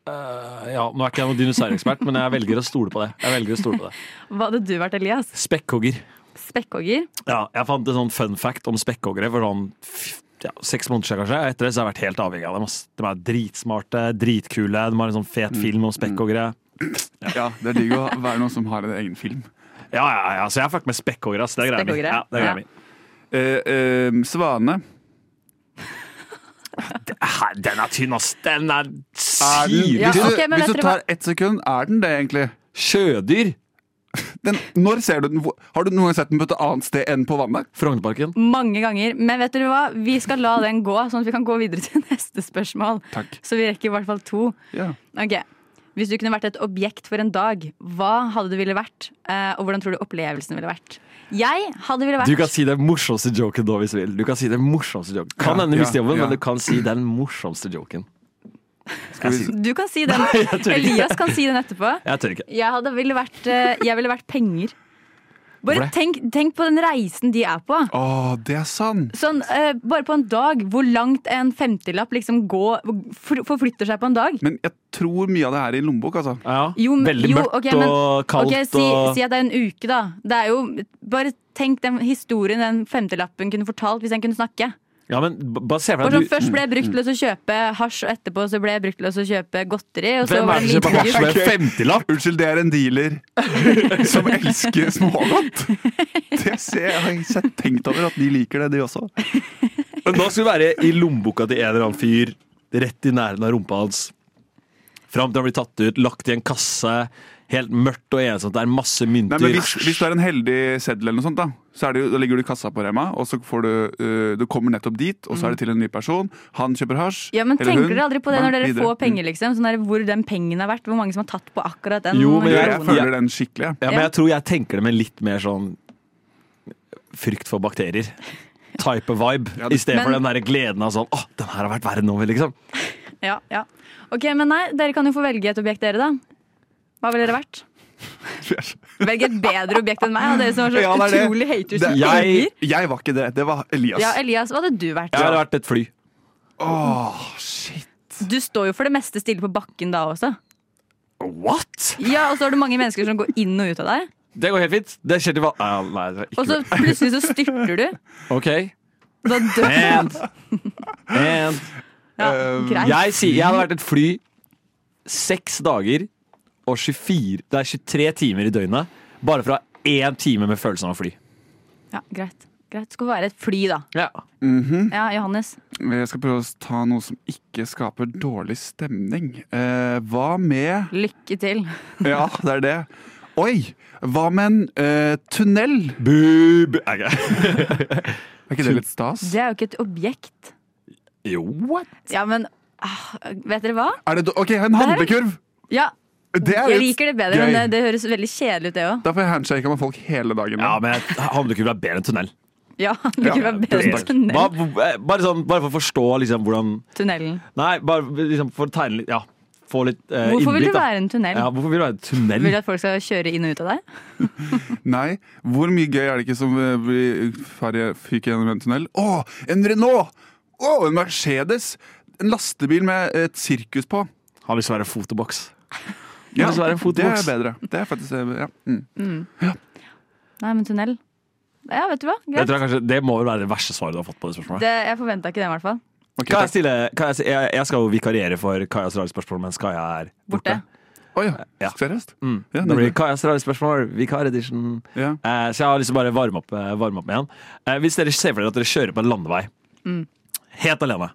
Eh, ja, nå er ikke jeg noen dinosaurekspert, men jeg velger å stole på det. Jeg velger å stole på det. Hva hadde du vært, Elias? Spekkhogger. Spekkhogger? Ja, jeg fant en sånn fun fact om spekkhoggere for sånn ja, seks måneder siden. kanskje Etter det så har jeg vært helt avhengig av dem. ass. De er dritsmarte, dritkule, de har en sånn fet film om spekkhoggere. Ja, det er digg å være noen som har en egen film. Ja, ja, ja, så jeg har fuck med spekkhoggere. ass. Det er greia mi. Ja, det er greia Ja. mi. uh, eh, svane. Den er tynn, ass! Den er Er den, Ja, hvis, du, ok, hvis du tar ett sekund, er den det, egentlig? Sjødyr! Den, når ser du den? Har du noen gang sett den på et annet sted enn på vannet? Frognerparken. Mange ganger. Men vet dere hva? Vi skal la den gå, sånn at vi kan gå videre til neste spørsmål. Takk. Så vi rekker i hvert fall to. Ja. Ok, Hvis du kunne vært et objekt for en dag, hva hadde du ville vært? Eh, og hvordan tror du opplevelsen ville vært? Jeg hadde ville vært Du kan si den morsomste joken da, hvis du vil. Du kan si den morsomste joken. Kan Ja, hende ja, miste jobben, ja. men du kan si den morsomste joken. Skal vi, Du kan si den. jeg tør ikke. Elias kan si den etterpå. Jeg tør ikke. Jeg, hadde ville vært, eh, jeg ville vært penger. Bare tenk, tenk på den reisen de er på. å, det er sant! Sånn, eh, bare på en dag, hvor langt en femtilapp liksom går, for, forflytter seg på en dag. Men jeg tror mye av det er i lommebok, altså. Ja. Jo, veldig Veldig jo, mørkt men- og kaldt okay, si, og si at det er en uke, da. Det er jo, bare tenk den historien den femtilappen kunne fortalt hvis den kunne snakke. Ja, men bare se for deg du først ble jeg brukt til å kjøpe hasj, og etterpå så ble jeg brukt til å kjøpe godteri. Og så Hvem var er det det som kjøper hasj med en femtilapp? Unnskyld, det er en dealer som elsker smågodt. Det ser, jeg har ikke sett tenkt over at de liker det, de også. Men da skal du være i lommeboka til en eller annen fyr, rett i nærheten av rumpa hans. Fram til han blir tatt ut, lagt i en kasse, helt mørkt og ensomt. Det er masse Nei, mynter. men hvis, hvis du er en heldig seddel, eller noe sånt da så er det da ligger du i kassa på Rema, og så får du øh, Du kommer nettopp dit, og så er det til en ny person. Han kjøper hasj. Ja, men eller Tenker hun. dere aldri på det når dere videre. får penger, liksom? Sånn der, hvor den pengen har vært? Hvor mange som har tatt på akkurat den Jo, men Mm. Jeg, jeg- føler den skikkelig. Ja. Ja, men jeg tror jeg tenker det med litt mer sånn frykt for bakterier. Type vibe. Ja, I stedet stedet for den der gleden av sånn Å, den her har vært verre enn noe, liksom. Ja, ja. Ok, men nei, dere kan jo få velge et objekt, dere, da. Hva ville dere vært? Velg et bedre objekt enn meg, og dere som var så Ja, det det. utrolig haters. Det- Jeg- Jeg var ikke det. Det var Elias. Ja, Elias, hva hadde du vært? Jeg hadde vært et fly. Åh, shit. Du står jo for det meste stille på bakken da også. What?! Ja, Og så har du mange mennesker som går inn og ut av deg. Det går helt fint. Det skjer til ah, Nei, det Og så plutselig så styrter du. OK. Da dør And, and ja, Eh, greit. Jeg sier jeg hadde vært et fly seks dager og 24 Det er 23 timer i døgnet. Bare fra én time med følelsen av å fly. Ja, greit. greit. Skal være et fly, da. Ja. Mhm. Ja, Johannes. Jeg skal prøve å ta noe som ikke skaper dårlig stemning. Eh, hva med Lykke til. Ja, det er det. Oi! Hva med en eh, tunnel? Boob. Er ikke det litt stas? Det er jo ikke et objekt. Jo, what? Ja, men ah, Vet dere hva? Er det, ok, en handlekurv! Ja, jeg liker det bedre, gøy. men det, det høres veldig kjedelig ut, det òg. Da får jeg handshake med folk hele dagen. Ja, men handlekurv være bedre enn tunnel. Ja, du kunne Ja, være bedre enn tunnel. Bare, bare, sånn, bare for å forstå liksom, hvordan tunnelen. Nei, bare liksom, for å tegne litt Ja, få litt eh, Hvorfor vil innblikk, du være en tunnel? Ja, hvorfor vil du være en tunnel? Vil du at folk skal kjøre inn og ut av deg? Nei, hvor mye gøy er det ikke som vi blir ferdig fyker gjennom en tunnel? Å, en Renault! Å, en Mercedes! En lastebil med et sirkus på. Har lyst til å være fotoboks. Ja, Det skal en det er bedre. Det er faktisk eh, ja. mm. Nei, men tunnel. Ja, vet du hva? Greit. tror jeg, kanskje, det må vel være det verste svaret du har fått på det spørsmålet. Det, jeg forventa ikke det, i hvert fall. Okay, Kan jeg, stille, kan jeg, jeg, jeg skal jo vikariere for Kajas rare spørsmål mens Kaja er borte. Borte. oh, ja. Ja. Seriøst? Mm. Ja, det blir Kajas rare spørsmål, vikaredition. Ja. Eh, så jeg har lyst til å bare varme opp, eh, varme opp med han. Eh, hvis dere ser for dere at dere kjører på en landevei, helt alene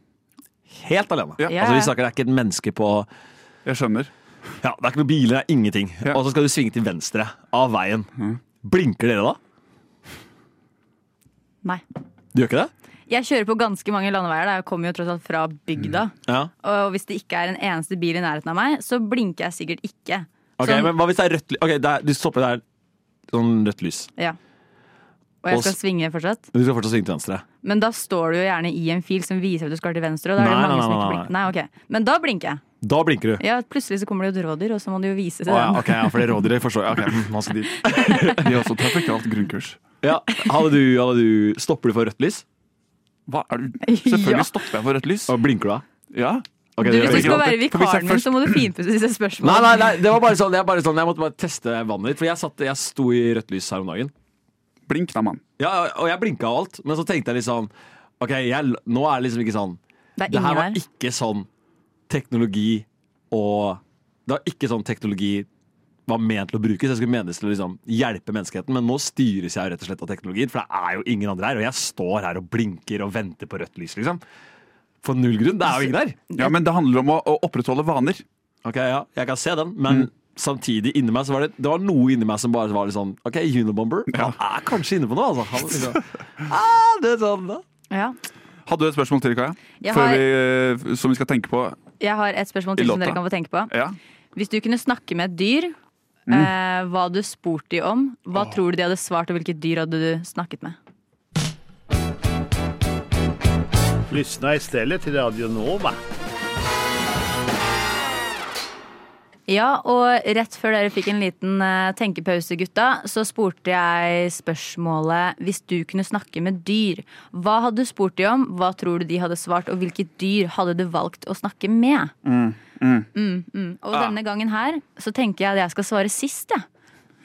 Helt alene. Ja. Ja. Altså, vi snakker det er ikke et menneske på Jeg skjønner. Ja, Det er ikke noen biler, det er ingenting. Ja. Og så skal du svinge til venstre av veien. Blinker dere da? Nei. Du gjør ikke det? Jeg kjører på ganske mange landeveier. Da. Jeg kommer jo tross alt fra bygda. Ja. Og hvis det ikke er en eneste bil i nærheten av meg, så blinker jeg sikkert ikke. Ok, Sånn- Men hva hvis det er rødt lys? Ok, det er, du stopper der. Sånn rødt lys. Ja. Og jeg skal svinge fortsatt. Du skal fortsatt svinge til venstre. Men da står du jo gjerne i en fil som viser at du skal til venstre. Og da er det Nei, mange nei, som nei, ikke nei. blinker. Ok. Men da blinker jeg. Da blinker du. Ja, Plutselig så kommer det jo et rådyr, og så må du jo vise til oh, ja, den. ok, ja, for det rådyret forstår jeg. Ok, mm, man skal dit. De har også trafikalt grunnkurs. Ja, hadde du, hadde du, Stopper du for rødt lys? Hva er du? Selvfølgelig Ja. stopper jeg for rødt lys. Og blinker du da? Ja. Okay, Du, hvis du skal være vikaren min, så må du finpusse disse spørsmålene. nei, nei, nei, det var bare sånn, jeg, bare sånn, jeg måtte bare teste vannet ditt. For jeg, satt, jeg sto i rødt lys her om dagen. Blink da, mann. Ja, og jeg blinka og alt, men så tenkte jeg liksom Ok, jeg, nå er det liksom ikke sånn Det Det her var der. ikke sånn teknologi og Det var ikke sånn teknologi var ment til å brukes. Jeg skulle menes til å liksom hjelpe menneskeheten, men nå styres jeg rett og slett av teknologien. For det er jo ingen andre her, og jeg står her og blinker og venter på rødt lys, liksom. For null grunn. Det er jo ingen der. Ja, Men det handler om å, å opprettholde vaner. Ok, ja, jeg kan se den, men samtidig inni meg så var det, det var noe inni meg som bare var litt sånn OK, Unibomber han er kanskje inne på noe. Altså. Han, liksom, ah, det er sånn, da. Ja. Hadde du et spørsmål til, Kaja? Jeg har, vi, eh, som vi skal tenke på? jeg har et spørsmål til som dere kan få tenke på. Ja. Hvis du kunne snakke med et dyr, Mm. eh, hva hadde du spurt de om? Hva tror du de hadde svart, og hvilket dyr hadde du snakket med? Lyssna istället till Radio Nova. Ja, og rett før dere fikk en liten eh, tenkepause, gutta, så spurte jeg spørsmålet Hvis du kunne snakke med dyr, hva hadde du spurt de om? Hva tror du de hadde svart, og hvilket dyr hadde du valgt å snakke med? Mm, mm. Mm, mm. Og denne gangen her så tenker jeg at jeg skal svare sist, jeg.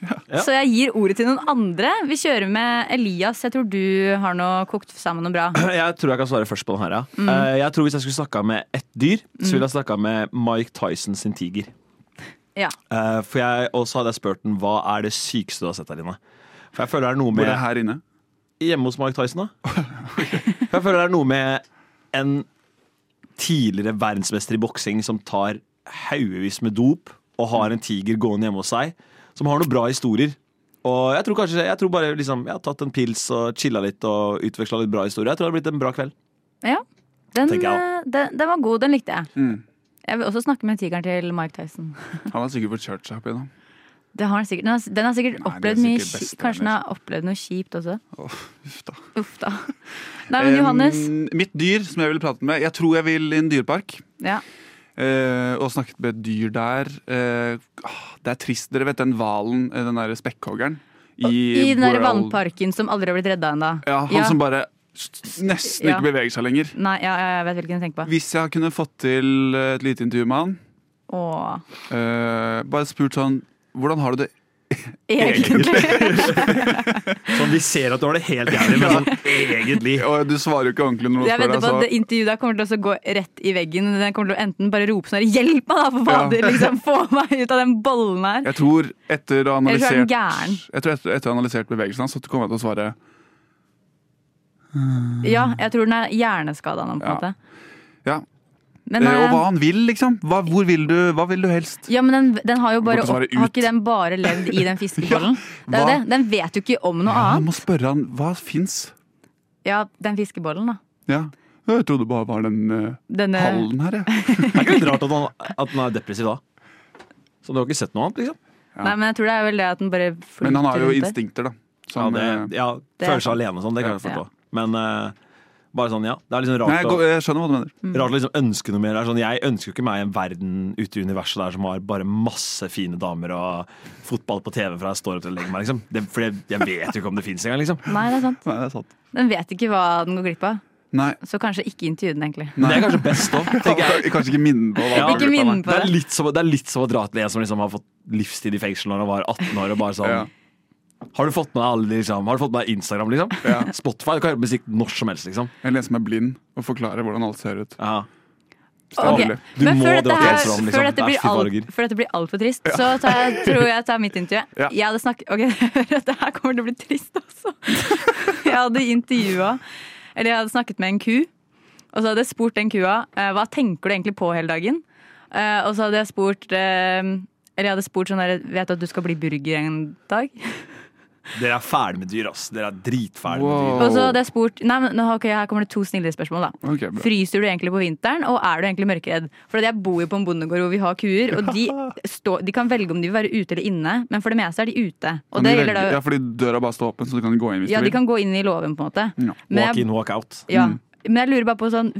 Ja. Så jeg gir ordet til noen andre. Vi kjører med Elias. Jeg tror du har noe kokt sammen noe bra. Jeg tror jeg kan svare først på den her. Ja. Mm. Eh, Jeg tror Hvis jeg skulle snakka med ett dyr, så ville jeg snakka med Mike Tyson sin tiger. Ja. Uh, For jeg, Og så hadde jeg spurt den hva er det sykeste du har sett der inne. For jeg føler det er noe med Hvor er det her inne? Hjemme hos Mark Tyson, da. For jeg føler det er noe med en tidligere verdensmester i boksing som tar haugevis med dop og har en tiger gående hjemme hos seg, som har noen bra historier. Og jeg tror kanskje Jeg tror bare liksom Jeg har tatt en pils og chilla litt og utveksla litt bra historier. Jeg tror det har blitt en bra kveld. ja. Den, jeg eh, den, den var god. Den likte jeg. Mm. Jeg vil også snakke med tigeren til Mike Tyson. Han har sikkert fått kjørt seg opp igjennom. Det har den, sikkert, den, har, den har sikkert Nei, opplevd mye sikkert Kanskje den har opplevd noe kjipt også. Oh, uff da. Uff da. Nei, men Johannes. Um, mitt dyr som jeg ville pratet med Jeg tror jeg vil i en dyrepark. Ja. Uh, og snakket med et dyr der. Ah, det er trist. Dere vet den hvalen, eh, den derre spekkhoggeren? I den der vannparken som aldri har blitt redda ennå. Ja, han som bare nesten Ja. ikke beveger seg lenger. Nei, ja, jeg vet hvilken jeg tenker på. Hvis jeg kunne fått til et lite intervju med han, Åh, eh, bare spurt sånn Hvordan har du det egentlig. Sånn, Vi ser at du har det helt jævlig, men sånn egentlig Og du svarer jo ikke ordentlig når noen Jeg spør vedder på at det intervjuet der kommer til å gå rett i veggen. Den kommer til å enten bare rope sånn 'hjelp meg, da, for fader'! Liksom, Få meg ut av den bollen her. Jeg tror etter å ha Eller så er den analysert gæren. Jeg tror etter, etter å ha analysert bevegelsen hans, så kommer jeg til å svare Ja, jeg tror den er hjerneskada nå, på en Ja. måte. ja. Men, Eh, og eh, hva han vil, liksom. Hva, hvor vil du, hva vil du helst? ja, men den, den har jo bare Har ikke den bare levd i den fiskebollen? Det er jo det. Den vet jo ikke om noe Ja, jeg Du må spørre han hva fins. Ja, den fiskebollen, da. Ja. Jeg trodde det bare var den uh, Denne hallen her, jeg. Det er ikke litt rart at han, at han er depressiv da. Så du har ikke sett noe annet, liksom? Nei, men jeg tror det er vel det at den bare flyter Men han har jo instinkter, da. Ja, det, eh, ja, Det er Føler seg alene og sånn, det kan jeg Ja. forstå. Men eh, bare sånn, ja. Det er liksom Nei, jeg, går- jeg skjønner hva du mener. Mm. rart å liksom ønske noe mer. Det er Sånn, jeg ønsker jo ikke meg en verden ute i universet der som har bare masse fine damer og fotball på TV fra jeg står opp til å legge meg. Liksom. Det, for jeg, jeg vet jo ikke om det fins engang, liksom. Nei, det er sant. Nei, det er sant. Den vet ikke hva den går glipp av. Nei. Så kanskje ikke intervju den, egentlig. Nei. det er kanskje best òg. Kanskje ikke minne på Ja, Ikke minne på Det er det. litt som, det er litt som å dra til en som liksom har fått livstid i fengsel når han var 18 år. Og bare sånn Ja. Har du fått med deg alle liksom, Har du fått med Instagram, liksom? Ja. Spotify, du kan høre musikk når som helst, liksom. Eller en som er blind og forklarer hvordan alt ser ut. Ja. Ok, Du Men før dette, her, Amsterdam, liksom. før dette er blir alt- før dette blir altfor trist, så tar jeg, tror jeg jeg tar mitt intervju. Ja. Jeg hadde snakket Ok, dette her kommer til å bli trist, altså. Jeg hadde intervjua Eller jeg hadde snakket med en ku, og så hadde jeg spurt den kua eh, hva tenker du egentlig på hele dagen. Eh, og så hadde jeg spurt eh, Eller jeg hadde spurt sånn der Vet du at du skal bli burger en dag? Dere er ferdig med dyr, ass. Dere er dritferdig Wow. med dyr. Og så hadde jeg spurt Nei, men okay, Her kommer det to snillere spørsmål. da Okay. Fryser du egentlig på vinteren, og er du egentlig mørkeredd? For jeg bor jo på en bondegård hvor vi har kuer, og de, stå, de kan velge om de vil være ute eller inne, men for det meste er de ute. Og det gjelder velge- da Ja, fordi døra bare står åpen, så du kan gå inn hvis Ja, du de kan gå inn i låven, på en måte. Ja. Men Walk in, walk out. ja. Mm. Men jeg lurer bare på sånn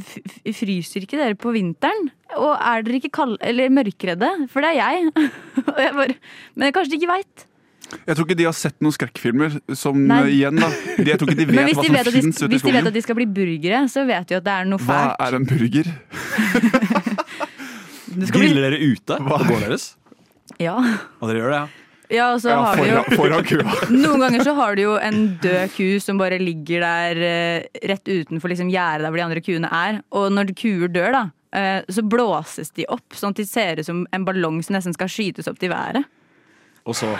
Fryser ikke dere på vinteren? Og er dere ikke kald, eller mørkeredde? For det er jeg. Og jeg bare, men kanskje de ikke veit. Jeg tror ikke de har sett noen skrekkfilmer som Nei. eh, igjen, da. De, jeg tror ikke de vet hva som vet, finnes ute i hvis de vet at de skal bli burgere, så vet de at det er noe Hva er en burger? Griller dere ute på gården deres? ja. Og dere gjør det, ja? ja, og så Ja, har foran, jo foran, foran kua. Noen ganger så har du jo en død ku som bare ligger der eh, rett utenfor liksom gjerdet der hvor de andre kuene er. Og når kuer dør, da, eh, så blåses de opp sånn at de ser ut som en ballong som nesten skal skytes opp til været. Og så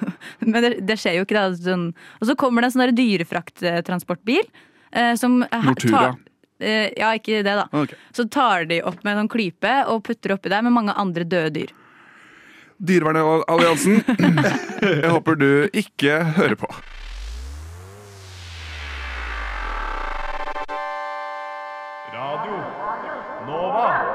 Men det, det skjer jo ikke. Da, sånn. Og så kommer det en sånn dyrefrakttransportbil eh, som Nortura. tar- eh, ja, ikke det, da. Okay. Så tar de opp med en sånn klype og putter oppi der med mange andre døde dyr. Dyrevernalliansen. Jeg håper du ikke hører på. Radio Nova.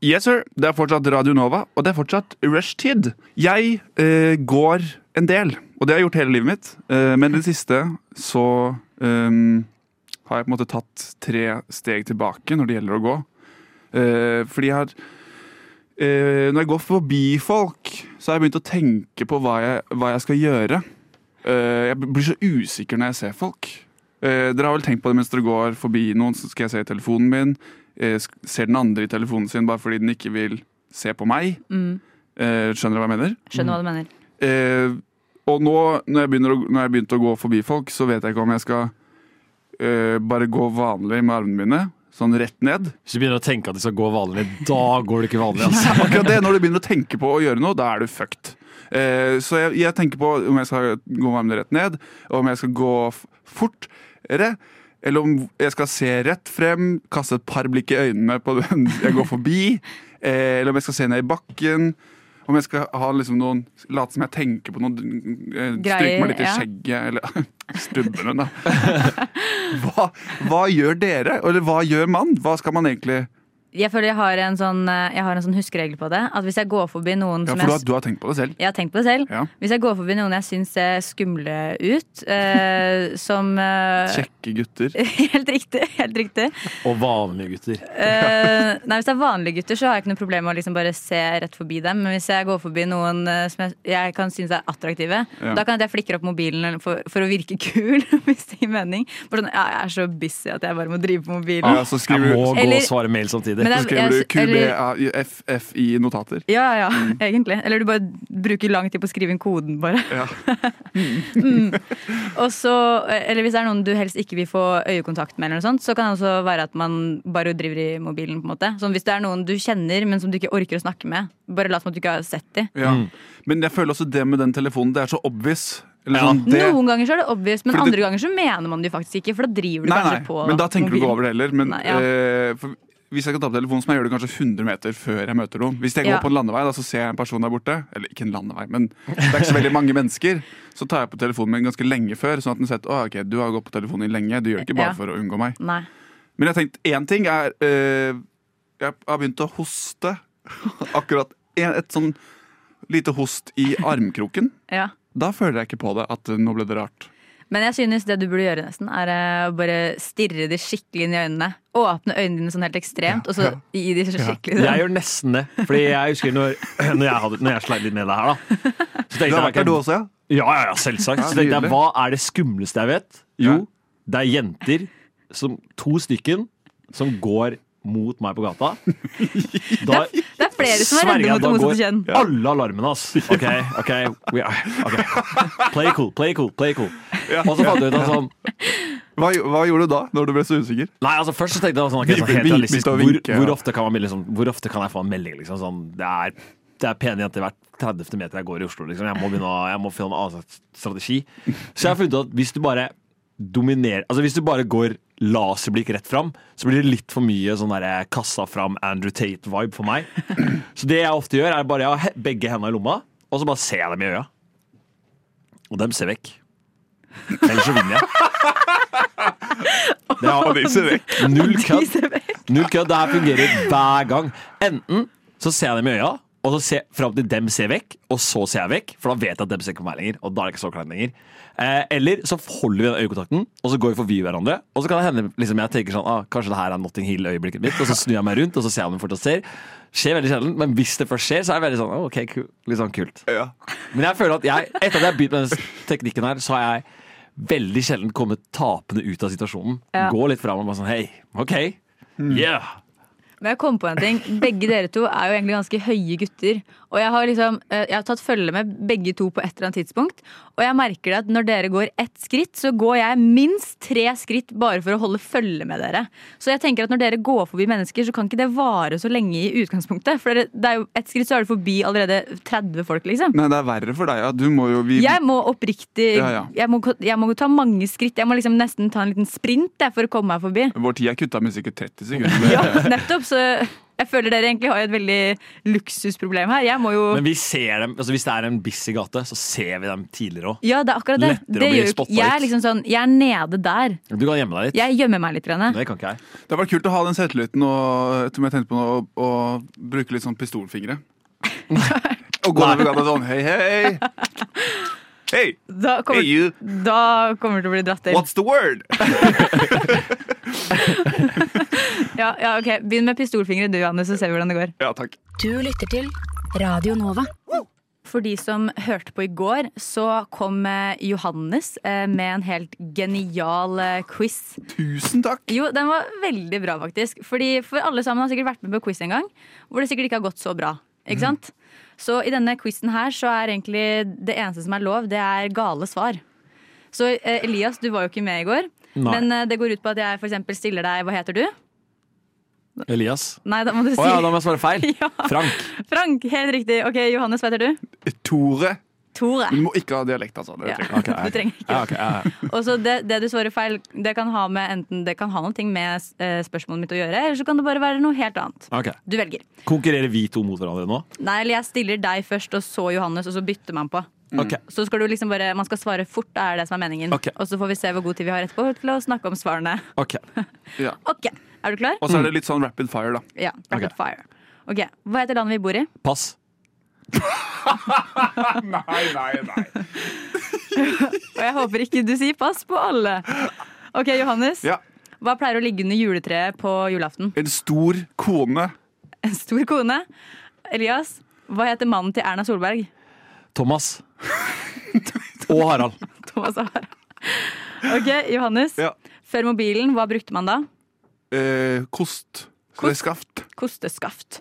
Yes, sir. Det er fortsatt Radio Nova, og det er fortsatt rushtid. Jeg eh, går en del, og det har jeg gjort hele livet mitt. Eh, men i det siste så eh, har jeg på en måte tatt tre steg tilbake når det gjelder å gå. Eh, fordi jeg har eh, Når jeg går forbi folk, så har jeg begynt å tenke på hva jeg, hva jeg skal gjøre. Eh, jeg blir så usikker når jeg ser folk. Dere har vel tenkt på det mens dere går forbi noen, så skal jeg se i telefonen min. Eh, ser den andre i telefonen sin bare fordi den ikke vil se på meg. Mm. Eh, skjønner du hva jeg mener? Skjønner hva du mener. Eh, og nå, når jeg, har å, når jeg begynte å gå forbi folk, så vet jeg ikke om jeg skal eh, bare gå vanlig med armene mine. Sånn rett ned. Hvis du begynner å tenke at de skal gå vanlig, da går det ikke vanlig. Altså. Akkurat det, Når du begynner å tenke på å gjøre noe, da er du fucked. Eh, så jeg, jeg tenker på om jeg skal gå med armene rett ned, og om jeg skal gå fortere. Eller om jeg skal se rett frem, kaste et par blikk i øynene på den jeg går forbi. Eh, eller om jeg skal se ned i bakken. Om jeg skal ha liksom noen late som jeg tenker på noe. eh, Stryke meg litt i ja. skjegget, eller stubbene, da. Hva, hva gjør dere? Eller hva gjør man? Hva skal man egentlig Jeg føler jeg har en sånn, eh, jeg har en sånn huskeregel på det. At hvis jeg går forbi noen Ja, for du jeg har, du har tenkt på det selv. Jeg har tenkt på det selv. Ja. Hvis jeg går forbi noen jeg syns ser skumle ut, eh, som eh, Kjekke gutter. Helt riktig. helt riktig Og vanlige gutter. Eh, nei, Hvis det er vanlige gutter, så har jeg ikke noe problem med å liksom bare se rett forbi dem. Men hvis jeg går forbi noen eh, som jeg, jeg kan synes er attraktive, Ja. da kan jeg flikke opp mobilen for, for å virke kul. Hvis det gir mening. For sånn, ja, jeg er så busy at jeg bare må drive på mobilen. Ja, så Jeg må gå Eller- og svare mail samtidig. Men så jeg- skriver du QBAFF i notater. Ja, ja, egentlig. Eller du bare bruker lang tid på å skrive inn koden, bare. Ja. mm. Og så, eller hvis det er noen du helst ikke vil få øyekontakt med, eller noe sånt, så kan det også være at man bare driver i mobilen. på en måte Sånn Hvis det er noen du kjenner, men som du ikke orker å snakke med, bare lat som at du ikke har sett dem. Ja. Mm. Men jeg føler også det med den telefonen, det er så obvious. Eller Ja. sånn, det, Noen ganger så er det obvious, men Fordi det- andre ganger så mener man det jo faktisk ikke. For da driver du nei, kanskje nei, på men da tenker du ikke over det heller. Men Nei, ja. eh, for hvis jeg skal ta på telefonen, så må jeg gjøre det kanskje 100 meter før jeg møter noen. Hvis jeg går Ja. på en landevei, da, så ser jeg en person der borte. Eller ikke en landevei, men det er ikke så veldig mange mennesker. Så tar jeg på telefonen min ganske lenge før, sånn at den sier at å, ok, du har gått på telefonen din lenge. Du gjør det ikke bare Ja. for å unngå meg. Nei. Men jeg har tenkt én ting er eh, Jeg har begynt å hoste. Akkurat en, et sånn lite host i armkroken. Ja. Da føler jeg ikke på det at eh, nå ble det rart. Men jeg synes det du burde gjøre, nesten, er eh, å bare stirre de skikkelig inn i øynene. Åpne øynene dine sånn helt ekstremt, og så gi de så skikkelig Jeg sånn. gjør nesten det. Fordi jeg husker når, når jeg, hadde, når jeg sleit litt med det her, da. Så Du har jeg, vært der du også, ja? Ja, ja, ja, selvsagt. Ja, Så tenkte jeg, hva er det skumleste jeg vet? Jo, Ja. det er jenter, som, to stykken, som går mot meg på gata. Da Det er flere som er redde mot det motsatte kjønn. Alle alarmene, ass. OK, OK. We are, ok. Play cool, play cool, play cool. Og så fant jeg ut at sånn Hva, hva gjorde du da, når du ble så usikker? Nei, altså Først så tenkte jeg sånn, ok, sånn helt realistisk begynte å hvor, vinke, ja. hvor, ofte kan man, bli liksom, hvor ofte kan jeg få en melding? Liksom, sånn, det, er, det er pene jenter hvert 30. meter jeg går i Oslo. Liksom. Jeg må begynne å, jeg må finne en annen strategi. Så jeg har funnet ut at hvis du bare dominerer Altså hvis du bare går laserblikk rett fram, så blir det litt for mye sånn der kassa fram Andrew Tate-vibe for meg. Så det jeg ofte gjør, er bare jeg har begge hendene i lomma, og så bare ser jeg dem i øya. Og dem ser vekk. Ellers så vinner jeg. Det og de ser vekk. Null De kødd. ser vekk. Null kødd. Det her fungerer hver gang. Enten så ser jeg dem i øya, og så ser fram til dem ser vekk, og så ser jeg vekk, for da vet jeg at dem ser ikke på meg lenger. Og da er det ikke så klein lenger. Eh, eller så holder vi den øyekontakten, og så går vi forbi hverandre. Og så kan det hende liksom, jeg tenker sånn ah, Kanskje det her er Notting Hill-øyeblikket mitt, og så snur jeg meg rundt, og så ser jeg om hun fortsatt ser. Skjer veldig sjelden, men hvis det først skjer, så er det veldig sånn ah, ok, cool. litt sånn kult. Ja. Men jeg føler at jeg, etter at jeg har begynt med den teknikken her, så har jeg veldig sjelden kommet tapende ut av situasjonen. Ja. Gå litt fram og bare sånn hei, OK, yeah. Men jeg kom på en ting. Begge dere to er jo egentlig ganske høye gutter. Og jeg har liksom eh, Jeg har tatt følge med begge to på et eller annet tidspunkt. Og jeg merker det at når dere går ett skritt, så går jeg minst tre skritt bare for å holde følge med dere. Så jeg tenker at når dere går forbi mennesker, så kan ikke det vare så lenge i utgangspunktet. For det er jo ett skritt, så er du forbi allerede 30 folk, liksom. Nei, det er verre for deg, ja. Du må jo vi, Jeg må oppriktig Ja, ja. Jeg, må, jeg må ta mange skritt. Jeg må liksom nesten ta en liten sprint jeg, for å komme meg forbi. Vår tid er kutta med sikkert 30 sekunder. Ja, nettopp. Så Jeg føler dere egentlig har et veldig luksusproblem her. Jeg må jo Men vi ser dem, altså hvis det er en busy gate, så ser vi dem tidligere òg. Ja, det er akkurat det. Lettere å det bli jo jeg er liksom sånn, jeg er nede der. Du kan gjemme deg litt. Jeg gjemmer meg litt. Rene. Det kan ikke jeg. Det har vært kult å ha den selvtilliten og, som jeg tenkte på nå, å, å bruke litt sånn pistolfingre. Og gå over gata sånn hei, hei. Hey, Da hey kommer, you. da kommer du til å bli dratt til. What's the word? Ja, ja, ok, Begynn med pistolfingre du, Johannes, så ser vi hvordan det går. Ja, takk. Du lytter til Radio Nova. For de som hørte på i går, så kom eh, Johannes eh, med en helt genial eh, quiz. Tusen takk. Jo, den var veldig bra, faktisk. Fordi For alle sammen har sikkert vært med på quiz en gang hvor det sikkert ikke har gått så bra. Ikke sant? Så i denne quizen her så er egentlig det eneste som er lov, det er gale svar. Så Elias, du var jo ikke med i går. Nei. Men det går ut på at jeg eksempel stiller deg Hva heter du? Elias. Nei, da må du si Å ja, da må jeg svare feil. Ja. Frank. Frank, helt riktig. Ok, Johannes, hva heter du? Tore. Tore. Du må ikke ha dialekt, altså. Det Ja. trenger Okay. Du trenger ikke Ja, okay, ja, ja. Og så det, det du svarer feil, det kan ha med enten Det kan ha noe med eh, spørsmålet mitt å gjøre, eller så kan det bare være noe helt annet. Okay. Du velger. Konkurrerer vi to mot hverandre nå? Nei, eller jeg stiller deg først, og så Johannes, og så bytter man på. Ok. Så skal du liksom bare, Man skal svare fort, det er det som er meningen. Og så får vi se hvor god tid vi har etterpå til å snakke om svarene. Ok. Ja. Er du klar? Og så er det litt sånn rapid fire, da. Ja. Rapid okay. fire. Ok, Hva heter landet vi bor i? Pass. Nei, nei, nei. Og jeg håper ikke du sier pass på alle. Ok, Johannes. Ja. Hva pleier å ligge under juletreet på julaften? En stor kone. En stor kone. Elias, hva heter mannen til Erna Solberg? Thomas. Og Harald. Thomas Ahar. Ok, Johannes. Ja. Før mobilen, hva brukte man da? Eh, kost. Så det er skaft. Kosteskaft.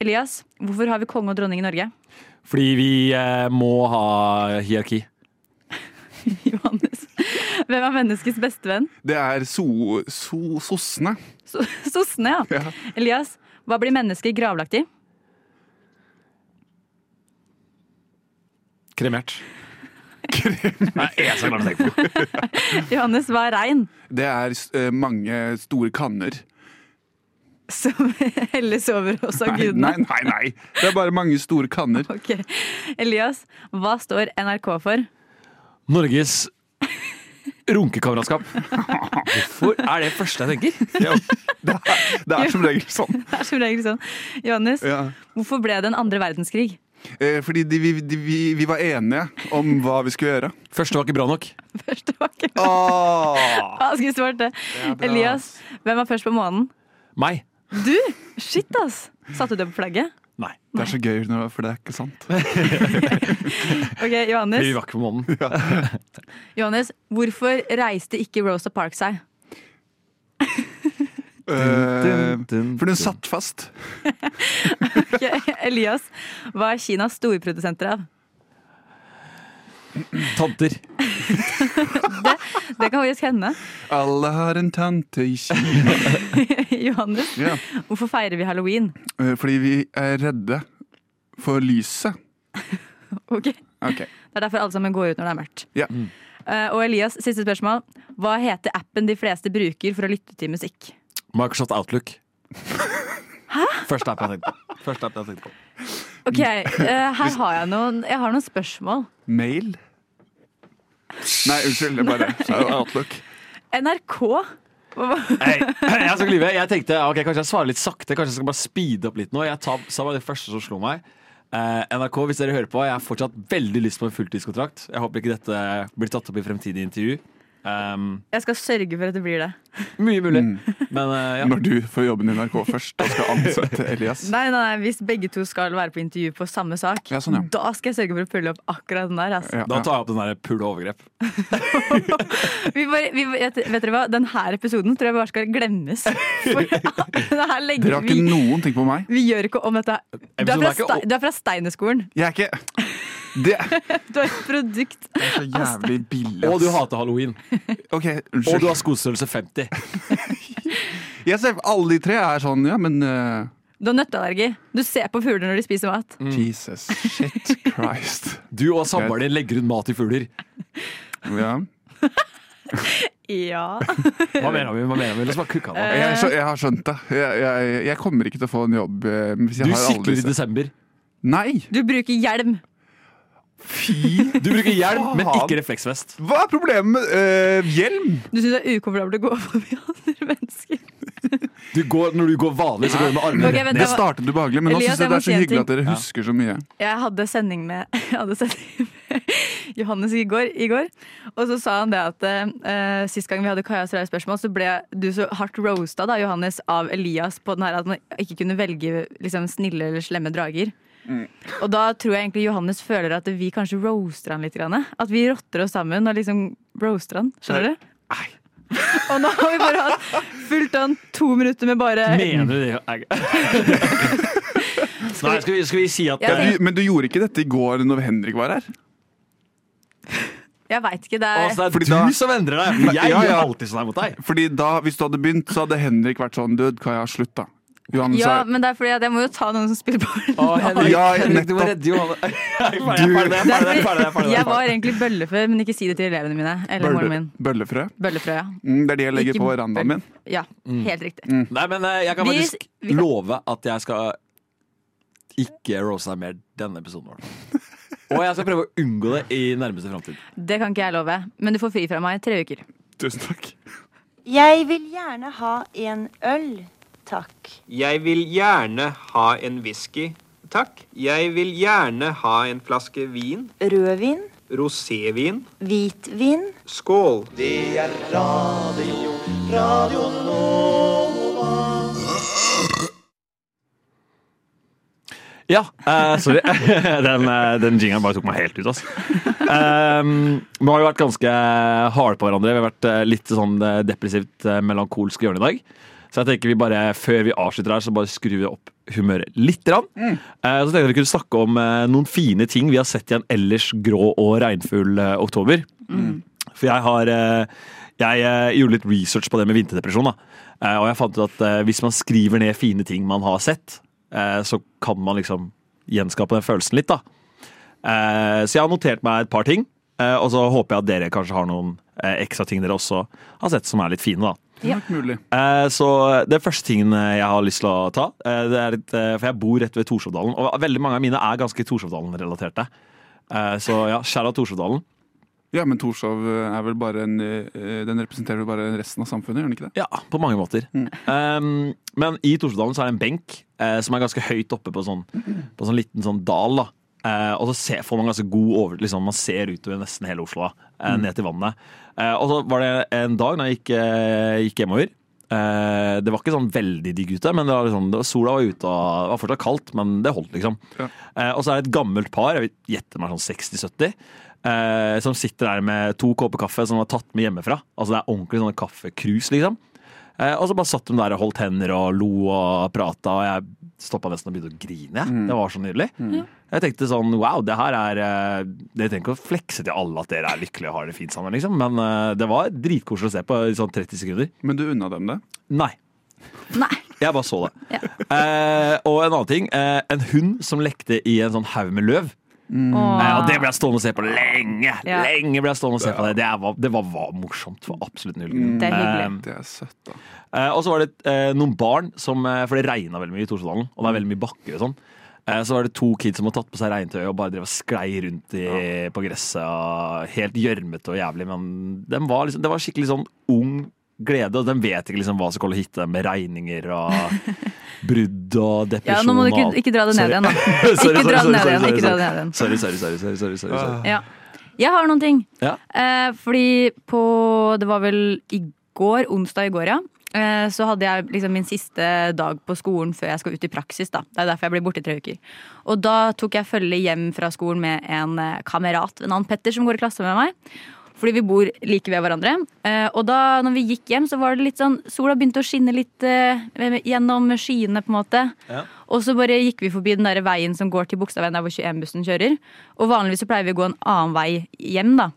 Elias, hvorfor har vi konge og dronning i Norge? Fordi vi eh, må ha hierarki. Johannes. Hvem er menneskets bestevenn? Det er so, so, sossene. So- Sossene, ja. Ja. Elias, hva blir mennesket gravlagt i? Kremert. Nei, jeg skal klare å tenke på. Johannes, hva er regn? Det er eh, mange store kanner. Som helles over oss av gudene. nei, nei, nei. Det er bare mange store kanner. Ok. Elias, hva står NRK for? Norges runkekameratskap. Hvorfor er det første jeg tenker? Ja. Det er, det er som regel sånn. Det er som regel sånn. Johannes, Ja. hvorfor ble det en andre verdenskrig? Eh, fordi de, vi, de, vi, vi var enige om hva vi skulle gjøre. Første var ikke bra nok. Første var ikke Åh. Hva skulle svart det? bra. Elias, hvem var først på månen? Meg. Du! Shit, ass! Satte du det på flagget? Nei. Det er så gøy, for det er ikke sant. Ok, Johannes. vi var ikke på månen. Johannes, hvorfor reiste ikke Rosa Parks seg? Eh, for den satt fast. Ok, Elias, hva er Kinas storprodusenter av? Tanter. Det kan faktisk hende. Alle har en tante i Kina. Johannes, Ja. hvorfor feirer vi halloween? Eh, fordi vi er redde for lyset. Ok, Ok. Det er derfor alle sammen går ut når det er mørkt. Ja. Mm. og Elias, siste spørsmål. Hva heter appen de fleste bruker for å lytte til musikk? Microsoft Outlook. Hæ? Første app jeg tenkte på. Første app jeg tenkte på. Ok, eh, her har jeg noen, jeg har noen spørsmål. Mail? Nei, unnskyld. Det er bare Outlook. NRK? Hei, jeg skal lyve. Jeg tenkte ok, kanskje jeg svarer litt sakte. Kanskje jeg skal bare speede opp litt nå. Jeg tar, sa bare det første som slo meg. Eh, NRK, hvis dere hører på, jeg har fortsatt veldig lyst på en fulltidskontrakt. Jeg håper ikke dette blir tatt opp i fremtidig intervju. Um, Jeg skal sørge for at det blir det. mye mulig. Men uh, ja. Når du får jobben i NRK først og skal ansette Elias. Nei, nei, nei, Hvis begge to skal være på intervju på samme sak, Ja, sånn, ja. da skal jeg sørge for å pulle opp akkurat den der. Altså. Ja, Da tar jeg opp den der og overgrep. Vi bare, vi, vet, vet dere hva? Denne episoden tror jeg bare skal glemmes. For det her Dere har ikke vi, noen ting på meg. vi gjør ikke om dette. Du er fra, er Ste- du er fra Steinerskolen. Jeg er ikke Det er Du er et produkt. så jævlig billig. Og du hater halloween. Okay, Og du har skostørrelse 50. Jeg ser alle de tre er sånn, ja, men uh... Du har nøtteallergi. Du ser på fugler når de spiser mat. Jesus shit Christ. Du og samboeren din legger ut mat til fugler. Ja. Ja. Hva mener vi? Hva mener vi? La oss bare kukke av. Jeg, jeg har skjønt det. Jeg, jeg, jeg kommer ikke til å få en jobb eh, hvis jeg Du sikler sykler i desember. Nei! Du bruker hjelm. Fy Du bruker hjelm, men ikke refleksvest. Hva er problemet med øh, hjelm? Du syns det er ukomfortabelt å gå forbi andre mennesker. Du går, når du går vanlig, så går du med armene okay, rett ned. Det startet ubehagelig, men nå syns jeg jeg det er så hyggelig at dere husker så mye. Jeg hadde sending med, jeg hadde sending med Johannes i går, i går, og så sa han det at uh, sist gang vi hadde Kajas rare spørsmål, så ble du så hardt roasta da, Johannes, av Elias på den her at man ikke kunne velge liksom, snille eller slemme drager. Og da tror jeg egentlig Johannes føler at vi kanskje roaster han litt. Grann. At vi rotter oss sammen og liksom roaster han. Skjønner du? Nei. Og nå har vi bare hatt fulgt an to minutter med bare Mener du det? Jeg- Nei, skal vi, skal vi si at Ja, Du, men du gjorde ikke dette i går når Henrik var her? Jeg veit ikke. Det er det Fordi du da- du som endrer deg. Jeg Ja, gjør alltid sånn her mot deg. Fordi da, Hvis du hadde begynt, så hadde Henrik vært sånn Død, Kaja, slutt, da. Johannes Ja, er men det er fordi at jeg må jo ta noen som spiller Å, Henrik, Ja, Henrik, du må redde Johanne. Jeg jeg jeg jeg jeg jeg var egentlig bøllefrø, men ikke si det til elevene mine. Eller bølle, min. bøllefrø. Bøllefrø, ja. Mm, det er de jeg legger Ikke på verandaen min. Ja, helt riktig. Nei, men eh, jeg kan faktisk vi kan- love at jeg skal ikke rose deg mer denne episoden. vår. Og jeg skal prøve å unngå det i nærmeste framtid. Det kan ikke jeg love, men du får fri fra meg i tre uker. Tusen takk. Jeg vil gjerne ha en øl, takk. Jeg vil gjerne ha en whisky, takk. Jeg vil gjerne ha en flaske vin. Rødvin, Rosévin. hvitvin. Skål. Det er Ja, uh, sorry. den, eh, den jingeren bare tok meg helt ut. Altså. Um, vi har jo vært ganske harde på hverandre. Vi har vært litt sånn depressivt melankolske melankolsk hjørne i dag. Så jeg tenker vi bare, før vi avslutter her, så bare skrur vi opp humøret litt. Rann. Eh, så tenkte jeg vi kunne snakke om eh, noen fine ting vi har sett i en ellers grå og regnfull eh, oktober. For jeg har Jeg gjorde litt research på det med vinterdepresjon. Da. Og jeg fant ut at hvis man skriver ned fine ting man har sett, så kan man liksom gjenskape den følelsen litt. da. Så jeg har notert meg et par ting, og så håper jeg at dere kanskje har noen ekstra ting dere også har sett som er litt fine. da. Er mulig. Eh, Så det første tingen eh, jeg har lyst til å ta, eh, det er litt, eh, for jeg bor rett ved Torshovdalen, og veldig mange av mine er ganske Torshovdalen-relaterte. Eh, Så ja, skjæra Torshovdalen. Ja, men Torshov er vel bare en Den representerer vel bare resten av samfunnet, gjør den ikke det? Ja, på mange måter. Um, men i Torshovdalen så er det en benk eh, som er ganske høyt oppe på sånn, på sånn liten sånn dal. da. Eh, og så ser, får man ganske god over liksom, Man ser utover nesten hele Oslo, eh, ned til vannet. Eh, og så var det en dag da jeg gikk, eh, gikk hjemover. Eh, det var ikke sånn veldig digg ute, men det var liksom, det var, sola var ute. og Det var fortsatt kaldt, men det holdt, liksom. Ja. Eh, og så er det et gammelt par, jeg gjetter gjette meg sånn 60-70, eh, som sitter der med to kopper kaffe som har tatt med hjemmefra. Altså det er ordentlig sånne kaffekrus, liksom. Eh, og så bare satt de der og holdt hender og lo og prata, og jeg stoppa nesten og begynte å grine. Mm. Det var så nydelig. Jeg tenkte sånn wow, det her er eh, Dere trenger ikke å flekse til alle at dere er lykkelige og har det fint sammen, liksom. Men eh, det var dritkoselig å se på i sånn 30 sekunder. Men du unna dem det? Nei. Nei. Jeg bare så det. Eh, og en annen ting. Eh, en hund som lekte i en sånn haug med løv. Eh, og det ble jeg stående og se på lenge! Ja. Lenge ble jeg stående og se på Det Det var, det var, var morsomt for absolutt null grunn. Det er hyggelig. Um, Det er søtt, da. Uh, og så var det uh, noen barn som uh, For det regna veldig mye i Torsdalen, og det er veldig mye bakker og sånn. Eh, så var det to kids som hadde tatt på seg regntøy og bare drev og sklei rundt i, på gresset. Helt gjørmete og jævlig, men de var liksom, det var skikkelig sånn ung glede. Og de vet ikke liksom hva som kommer til å hitte dem med regninger og brudd og depresjon. Ja, nå må du ikke, ikke dra det ned igjen, da. Ikke dra det sorry, ned igjen. sorry, Ikke dra sorry. det ned igjen. Sorry, sorry, sorry, sorry, sorry, sorry, sorry. Ja. Jeg har noen ting. Ja. Eh, fordi på Det var vel i går, onsdag i går, ja. Eh, så hadde jeg liksom min siste dag på skolen før jeg skal ut i praksis. da. Det er derfor jeg blir borte i tre uker. Og da tok jeg følge hjem fra skolen med en eh, kamerat ved navn Petter som går i klasse med meg. Fordi vi bor like ved hverandre. Eh, og da når vi gikk hjem, så var det litt sånn Sola begynte å skinne litt eh, gjennom skyene, på en måte. Ja. Og så bare gikk vi forbi den der veien som går til Bogstadveien, der hvor 21-bussen kjører. Og vanligvis så pleier vi å gå en annen vei hjem, da.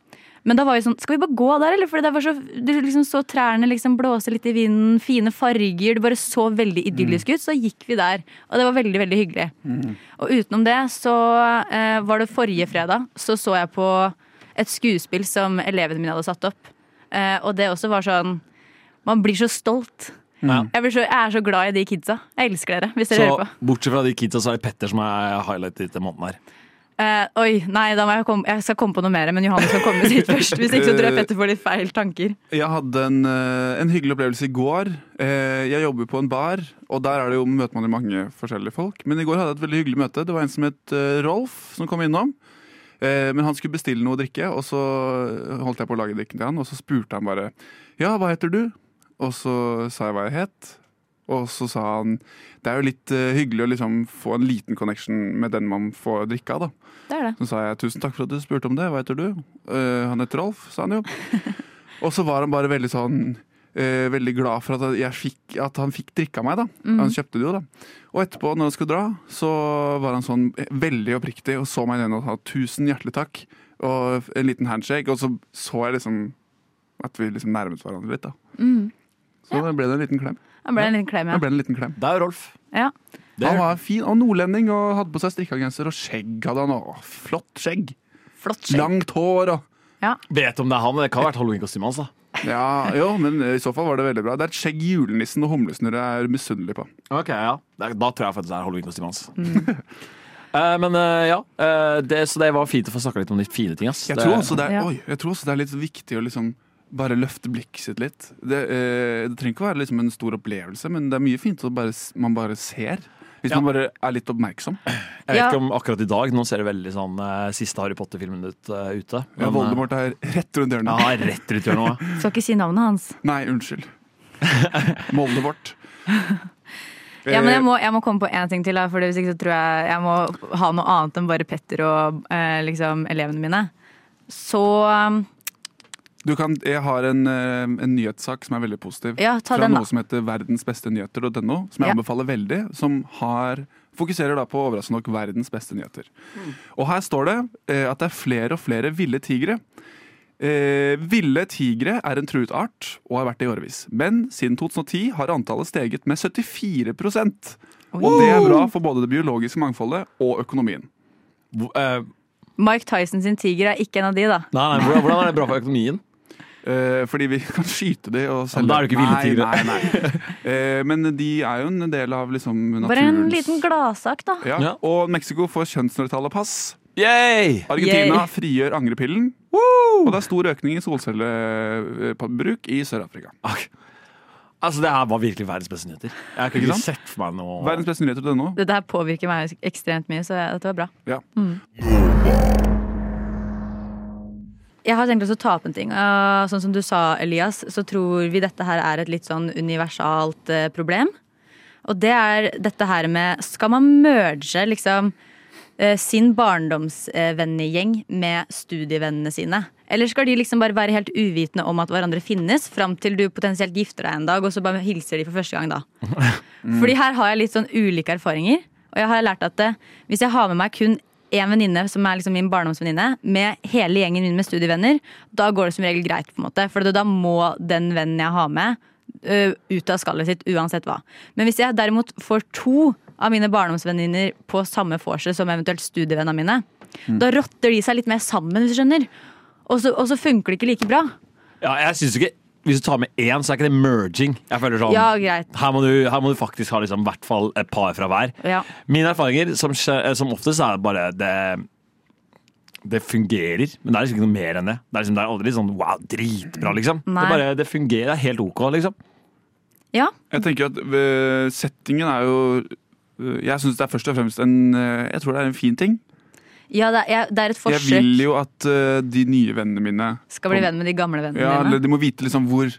Men da var vi sånn, skal vi bare gå der, eller? For det var så, du liksom så trærne liksom blåse litt i vinden, fine farger, det bare så veldig idyllisk ut. Så gikk vi der, og det var veldig, veldig hyggelig. Og utenom det så eh, var det forrige fredag, så så jeg på et skuespill som elevene mine hadde satt opp. Eh, og det også var sånn Man blir så stolt. Ja. Jeg, blir så, jeg er så glad i de kidsa. Jeg elsker dere, hvis dere Så hører på. bortsett fra de kidsa, så er det Petter som er highlightet denne måneden her. Eh, oi, nei, da må jeg, komme, jeg skal komme på noe mer, men Johannes skal komme sitt først. Hvis ikke så tror jeg Petter får litt feil tanker. Jeg hadde en, eh, en hyggelig opplevelse i går. Eh, Jeg jobber på en bar, og der er det jo, møter man jo mange forskjellige folk. Men i går hadde jeg et veldig hyggelig møte. Det var en som het eh, Rolf, som kom innom. Eh, Men han skulle bestille noe å drikke, og så holdt jeg på å lage drikken til han. Og så spurte han bare Ja, hva heter du? Og så sa jeg hva jeg het. Og så sa han det er jo litt uh, hyggelig å liksom få en liten connection med den man får drikke av. da. Det er det. Så sa jeg tusen takk for at du spurte om det. Hva heter du? Uh, han heter Rolf, sa han jo. Og så var han bare veldig sånn eh, Veldig glad for at, jeg fikk, at han fikk drikke av meg. da Mm. Han kjøpte det jo, da. Og etterpå, når han skulle dra, så var han sånn veldig oppriktig og så meg i øynene og sa tusen hjertelig takk. Og en liten handshake. Og så så jeg liksom at vi liksom nærmet hverandre litt. da Mm. Så da ble det en liten klem. Det ble en liten klem, ja. ja. ble det en liten klem. Det er Rolf. ja. Han var fin og nordlending og hadde på seg strikkegenser og skjegg. hadde han og Flott skjegg. Flott skjegg. Langt hår og Vet om det er han, men det kan ha vært halloweenkostymet hans. da Ja, jo, men i så fall var det veldig bra. Det er et skjegg julenissen og humlesnurre er misunnelig på. Ok, ja er- Da tror jeg faktisk det er halloweenkostymet hans. Eh, men eh, ja, eh, det, så det var fint å få snakka litt om de fine ting. ass Jeg tror også det er, Ja. oi, jeg tror også det er litt viktig å liksom bare løfte blikket sitt litt. Det, det trenger ikke å være liksom en stor opplevelse, men det er mye fint at man bare ser. Hvis Ja. man bare er litt oppmerksom. Jeg vet Ja. ikke om akkurat i dag. Nå ser det veldig sånn eh, siste Harry Potter-filmen ut uh, ute. Ja, Voldemort er rett rundt eh, hjørnet. Ja, rett rundt hjørnet også. Skal ikke si navnet hans. Nei, unnskyld. Moldevort. Ja, men jeg må, jeg må komme på én ting til, da, for hvis ikke så tror jeg jeg må ha noe annet enn bare Petter og eh, liksom elevene mine. Så kan, jeg har en, eh, en nyhetssak som er veldig positiv. Ja, ta fra den, da. noe som heter verdensbestenyheter.no, som jeg Ja. anbefaler veldig. Som har, fokuserer da på overraskende nok verdens beste nyheter. Mm. Og her står det eh, at det er flere og flere ville tigre. Eh, ville tigre er en truet art og har vært det i årevis. Men siden 2010 har antallet steget med 74 Oi. Og det er bra for både det biologiske mangfoldet og økonomien. Hvor- eh, Mike Tyson sin tiger er ikke en av de, da. Nei, nei, hvordan, hvordan er det bra for økonomien? Eh, fordi vi kan skyte dem og selge da er du ikke ville tigre. Nei, nei, nei. Eh, men de er jo en del av liksom naturens Bare en liten gladsak, da. ja. Ja. Og Mexico får kjønnsnøytrale pass. Yay! Argentina Yay. frigjør angrepillen. Og det er stor økning i solcellebruk i Sør-Afrika. Altså, Det her var virkelig verdens beste nyheter. Jeg kunne Ikke ikke sett for meg noe Verdens beste nyheter til nå. Dette her påvirker meg ekstremt mye, så dette var bra. Ja. Jeg har tenkt å ta opp en ting. Uh, sånn som du sa, Elias, så tror vi dette her er et litt sånn universalt uh, problem. Og det er dette her med Skal man merge liksom uh, sin barndomsvennegjeng med studievennene sine? Eller skal de liksom bare være helt uvitende om at hverandre finnes, fram til du potensielt gifter deg en dag, og så bare hilser de for første gang da? Fordi her har jeg litt sånn ulike erfaringer. Og jeg har lært at eh, hvis jeg har med meg kun én venninne som er liksom min barndomsvenninne, med hele gjengen min med studievenner, da går det som regel greit. på en måte For da må den vennen jeg har med, ut av skallet sitt uansett hva. Men hvis jeg derimot får to av mine barndomsvenninner på samme vorset som eventuelt studievennene mine, da rotter de seg litt mer sammen, hvis du skjønner. Og så, og så funker det ikke like bra. Ja, jeg synes ikke Hvis du tar med én, så er ikke det merging. Jeg føler sånn Ja, greit. her, må du, her må du faktisk ha liksom, hvert fall et par fra hver. Ja. Mine erfaringer som, eh, som oftest er bare det det fungerer, men det er liksom ikke noe mer enn det. Det er, liksom, det er aldri sånn wow, dritbra, liksom. Det, bare, det fungerer, det er helt OK, liksom. Ja. Jeg tenker at øh, settingen er jo øh, Jeg syns det er først og fremst en Jeg tror det er en fin ting. Ja, det er, det er et Jeg vil jo at uh, de nye vennene mine Skal bli venn med de gamle vennene ja, dine. Ja, De må vite liksom hvor,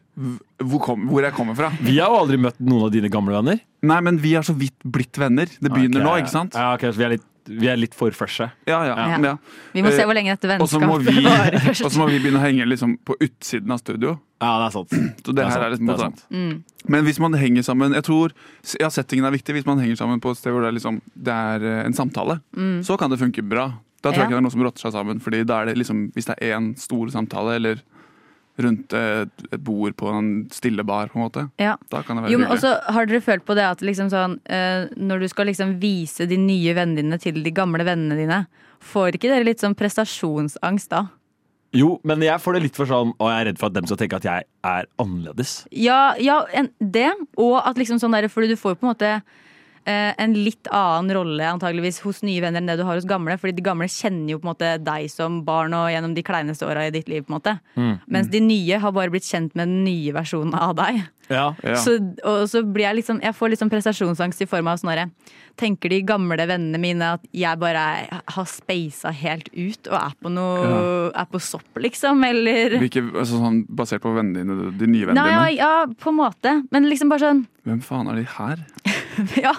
hvor, kom, hvor jeg kommer fra. Vi har jo aldri møtt noen av dine gamle venner. Nei, men vi har så vidt blitt venner. Det begynner okay. nå, ikke sant? Ja, ok, så vi er litt, vi er litt for freshe. Ja, ja. Ja. ja. Vi må se Eh, hvor lenge dette Og så må vennskapet vi, varer og så må vi begynne å henge liksom på utsiden av studio. Ja, det er sant. Så det, Det er her sant, er litt det er sant. Mm. Men hvis man henger sammen Jeg tror ja, settingen er viktig. Hvis man henger sammen på et sted hvor det er, liksom, det er eh, en samtale, Mm. så kan det funke bra. Da tror Ja. jeg ikke det er noe som rotter seg sammen. Fordi da er det liksom, Hvis det er én stor samtale, eller rundt et, bord på en stille bar, på en måte, Ja. da kan det være Jo, men også Har dere følt på det at liksom sånn, eh, når du skal liksom vise de nye vennene dine til de gamle vennene dine, får ikke dere litt sånn prestasjonsangst da? Jo, men jeg får det litt for sånn Og jeg er redd for at dem skal tenke at jeg er annerledes. Ja, ja en, det, og at liksom sånn der, fordi du får jo på en måte en litt annen rolle antageligvis hos nye venner enn det du har hos gamle. Fordi de gamle kjenner jo på en måte deg som barn og gjennom de kleineste åra i ditt liv. på en måte Mm. Mens de nye har bare blitt kjent med den nye versjonen av deg. Ja. Så, og så blir jeg liksom Jeg får sånn prestasjonsangst i form av sånn herre Tenker de gamle vennene mine at jeg bare er, har speisa helt ut og er på noe Er på sopp, liksom? Eller Hvilke, altså, sånn, basert på vennene dine, de nye vennene ja, dine. ja, på en måte. Men liksom bare sånn Hvem faen er de her? Ja,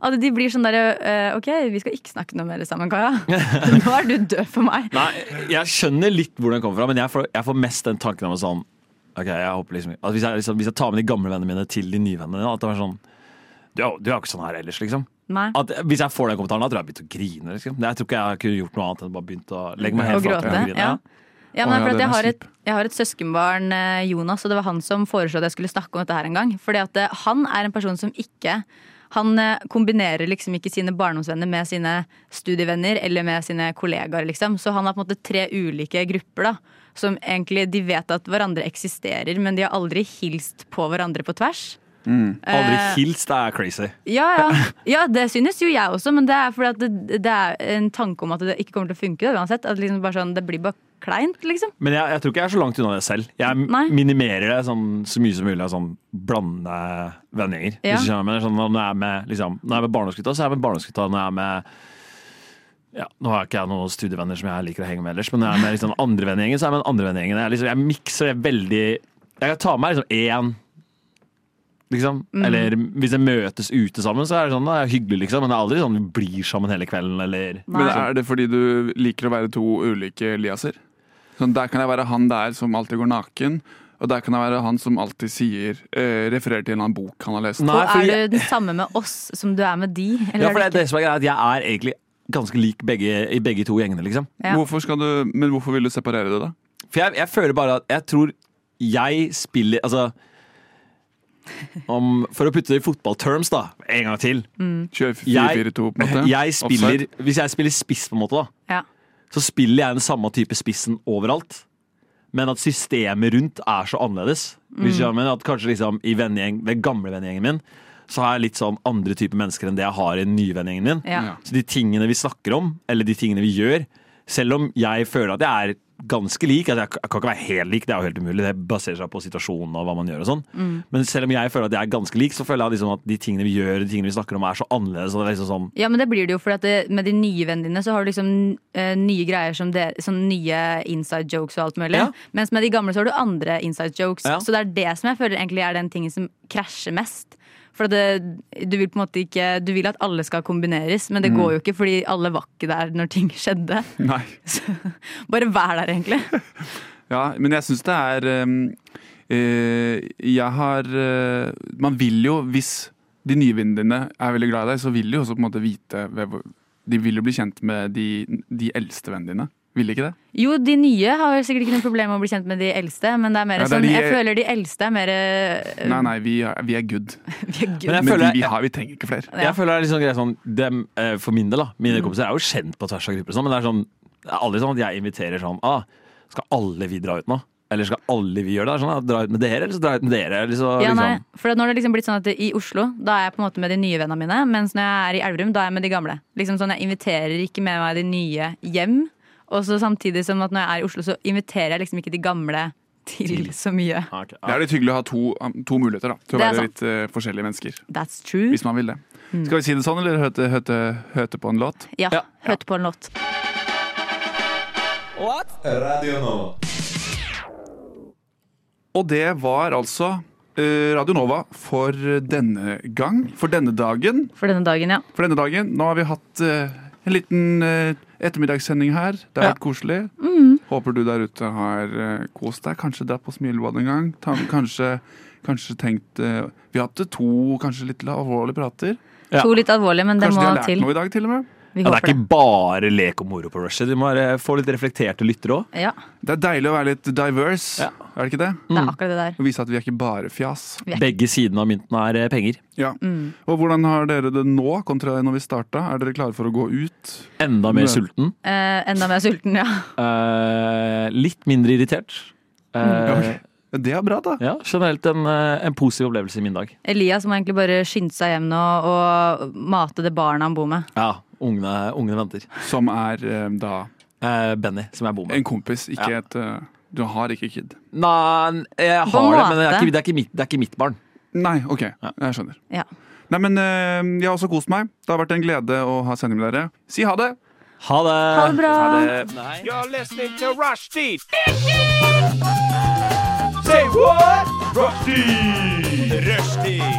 at de blir sånn derre eh, OK, vi skal ikke snakke noe mer sammen, Kaja. Nå er du død for meg. Nei, jeg skjønner litt hvor den kommer fra, men jeg får, jeg får mest den tanken om sånn Ok, jeg håper liksom at hvis, jeg, liksom, hvis jeg tar med de gamle vennene mine til de nye vennene mine, at det var sånn Du du er jo ikke sånn her ellers, liksom. At, hvis jeg får den kommentaren, da tror jeg jeg begynte å grine. Liksom. Jeg tror ikke jeg kunne gjort noe annet enn bare begynt å legge meg helt flat. grine. Ja. Ja, men for at jeg, har et, jeg har et søskenbarn, eh, Jonas, og det var han som foreslo at jeg skulle snakke om dette her en gang. Fordi at eh, han er en person som ikke Han eh, kombinerer liksom ikke sine barndomsvenner med sine studievenner eller med sine kollegaer, liksom. Så han har på en måte tre ulike grupper, da. Som egentlig de vet at hverandre eksisterer, men de har aldri hilst på hverandre på tvers. Aldri Eh, hilst, det er crazy. Ja, ja. ja, det synes jo jeg også, men det er fordi at det, det er en tanke om at det ikke kommer til å funke. Uansett. At liksom bare sånn, det blir bare kleint, liksom. Men jeg, jeg tror ikke jeg er så langt unna det selv. Jeg Nei. minimerer det sånn, så mye som mulig av sånn blande vennegjenger. Ja. Hvis du skjønner hva. Sånn, når jeg er med, liksom, når jeg er med barndomsgutta, så er jeg med barndomsgutta. Når jeg er med ja, Nå har jeg ikke jeg noen studievenner som jeg liker å henge med ellers, men når jeg er med liksom, andre vennegjengen, så er jeg med andre vennegjengen. Jeg, liksom, jeg mikser det veldig Jeg kan ta med meg liksom én. Liksom. Mm. Eller hvis jeg møtes ute sammen, så er det sånn, da er hyggelig, liksom. Men det er aldri sånn vi blir sammen hele kvelden, eller Men er det fordi du liker å være to ulike Eliaser? Sånn, der kan jeg være han der som alltid går naken, og der kan jeg være han som alltid sier eh, refererer til en annen bok han har lest. Nei, og er du den samme med oss som du er med de? Eller Ja, for det, det som er greit, at jeg er egentlig ganske lik begge, i begge to gjengene, liksom. Ja. Hvorfor skal du, men hvorfor vil du separere det, da? For jeg, jeg føler bare at jeg tror jeg spiller Altså om, For å putte det i fotballterms, da, en gang til. Kjør Jeg, 4-4-2, på en måte? jeg spiller, hvis jeg spiller spiss, på en måte, da, Ja. Så spiller jeg den samme type spissen overalt. Men at systemet rundt er så annerledes. Hvis jeg mener men at kanskje liksom i vennegjeng, ved gamle vennegjengen min så har jeg litt sånn andre typer mennesker enn det jeg har i den nye vennegjengen min. Ja. Så de tingene vi snakker om, eller de tingene vi gjør, selv om jeg føler at jeg er ganske lik altså Jeg kan ikke være helt lik, det er jo helt umulig. Det baserer seg på situasjonen og hva man gjør og sånn. Men selv om jeg føler at jeg er ganske lik, så føler jeg liksom at de tingene vi gjør, de tingene vi snakker om, er så annerledes. Og det er liksom sånn ja, men det blir det jo, for det, med de nye vennene dine så har du liksom uh, nye greier som det, sånn nye inside jokes og alt mulig. Ja. Mens med de gamle så har du andre inside jokes. Ja. Så det er det som jeg føler egentlig er den tingen som krasjer mest. For det, du vil på en måte ikke Du vil at alle skal kombineres, men det går jo ikke fordi alle var ikke der når ting skjedde. Nei. Så, bare vær der, egentlig. Ja, men jeg syns det er um, uh, Jeg har uh, Man vil jo, hvis de nye vennene dine er veldig glad i deg, så vil de jo også på en måte vite De vil jo bli kjent med de, de eldste vennene dine. Vil de ikke det? Jo, de nye har sikkert ikke noe problem med å bli kjent med de eldste, men det er mer Ja, det er sånn de- Jeg føler de eldste er mer eh, Nei, nei, vi er, vi er good. vi er Men good. jeg Men de vi har, vi trenger ikke flere. Ja. Jeg føler det er litt sånn greit sånn dem, eh, For min del, da. Mine kompiser er jo kjent på tvers av grupper, sånn, men det er sånn Det er aldri sånn at jeg inviterer sånn ah, Skal alle vi dra ut nå? Eller skal alle vi gjøre det? Sånn, ah, dra ut med dere, eller så dra ut med dere? Eller så, Ja, nei, liksom. for nå har det liksom blitt sånn at I Oslo da er jeg på en måte med de nye vennene mine, mens når jeg er i Elverum, da er jeg med de gamle. Liksom sånn, Jeg inviterer ikke med meg de nye hjem. Og så samtidig som at når jeg er i Oslo, så inviterer jeg liksom ikke de gamle til så mye. Det er litt hyggelig å ha to, to muligheter da, til å være sant. litt uh, forskjellige mennesker. That's true. Hvis man vil det. Skal vi si det sånn, eller høte, høte, høte på en låt? Ja, Ja. høte på en låt. What? Radio Nova. Og det var altså eh, Radio Nova for denne gang. For denne dagen. For denne dagen, ja. For denne dagen. Nå har vi hatt eh, en liten ettermiddagssending her. Det har Ja. vært koselig. Håper du der ute har uh, kost deg. Kanskje dratt på smilebad en gang. Ta, kanskje, kanskje tenkt eh, Vi har hatt to kanskje litt alvorlige prater. Ja. To litt alvorlige, men det Kanskje de har lært til. noe i dag, til og med. Vi Ja, det er ikke det. ikke bare lek og moro på rushet. Vi må få litt reflekterte lyttere òg. Ja, Det er deilig å være litt diverse, er det ikke det? det er akkurat det der. Og vise at vi er ikke bare fjas. Er- Begge sidene av mynten er eh, penger. Ja. Mm. Og hvordan har dere det nå kontra når vi starta? Er dere klare for å gå ut? Enda mer Ja. sulten. Eh, enda mer sulten, ja. Eh, litt mindre irritert. Eh, Mm. Det er bra, da. ja, generelt en, eh, en positiv opplevelse i min dag. Elias må egentlig bare skynde seg hjem nå og mate det barnet han bor med. Ja, ungene, ungene venter. Som er eh, da Eh, Benny, som jeg bor med. en kompis, ikke Ja. et eh, Du har ikke kid. Nei, jeg På en har det, men det er, måte. ikke, det, er ikke mitt, det er ikke mitt barn. Nei, OK. Jeg skjønner. Ja. Nei, men eh, Jeg har også kost meg. Det har vært en glede å ha sending med dere. Si ha det! Ha det! Ha det bra. Ha det. Nei. You're listening to Rushdie. Say what? Rushdie. Rushdie.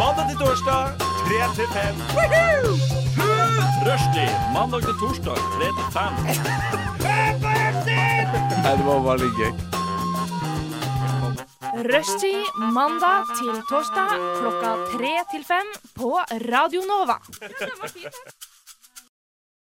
Mandag til torsdag, 3 til 5. Rushdie, mandag til torsdag, 3 til 5. Nei, det var veldig gøy. Rushtid mandag til torsdag klokka tre til fem på Radio Nova.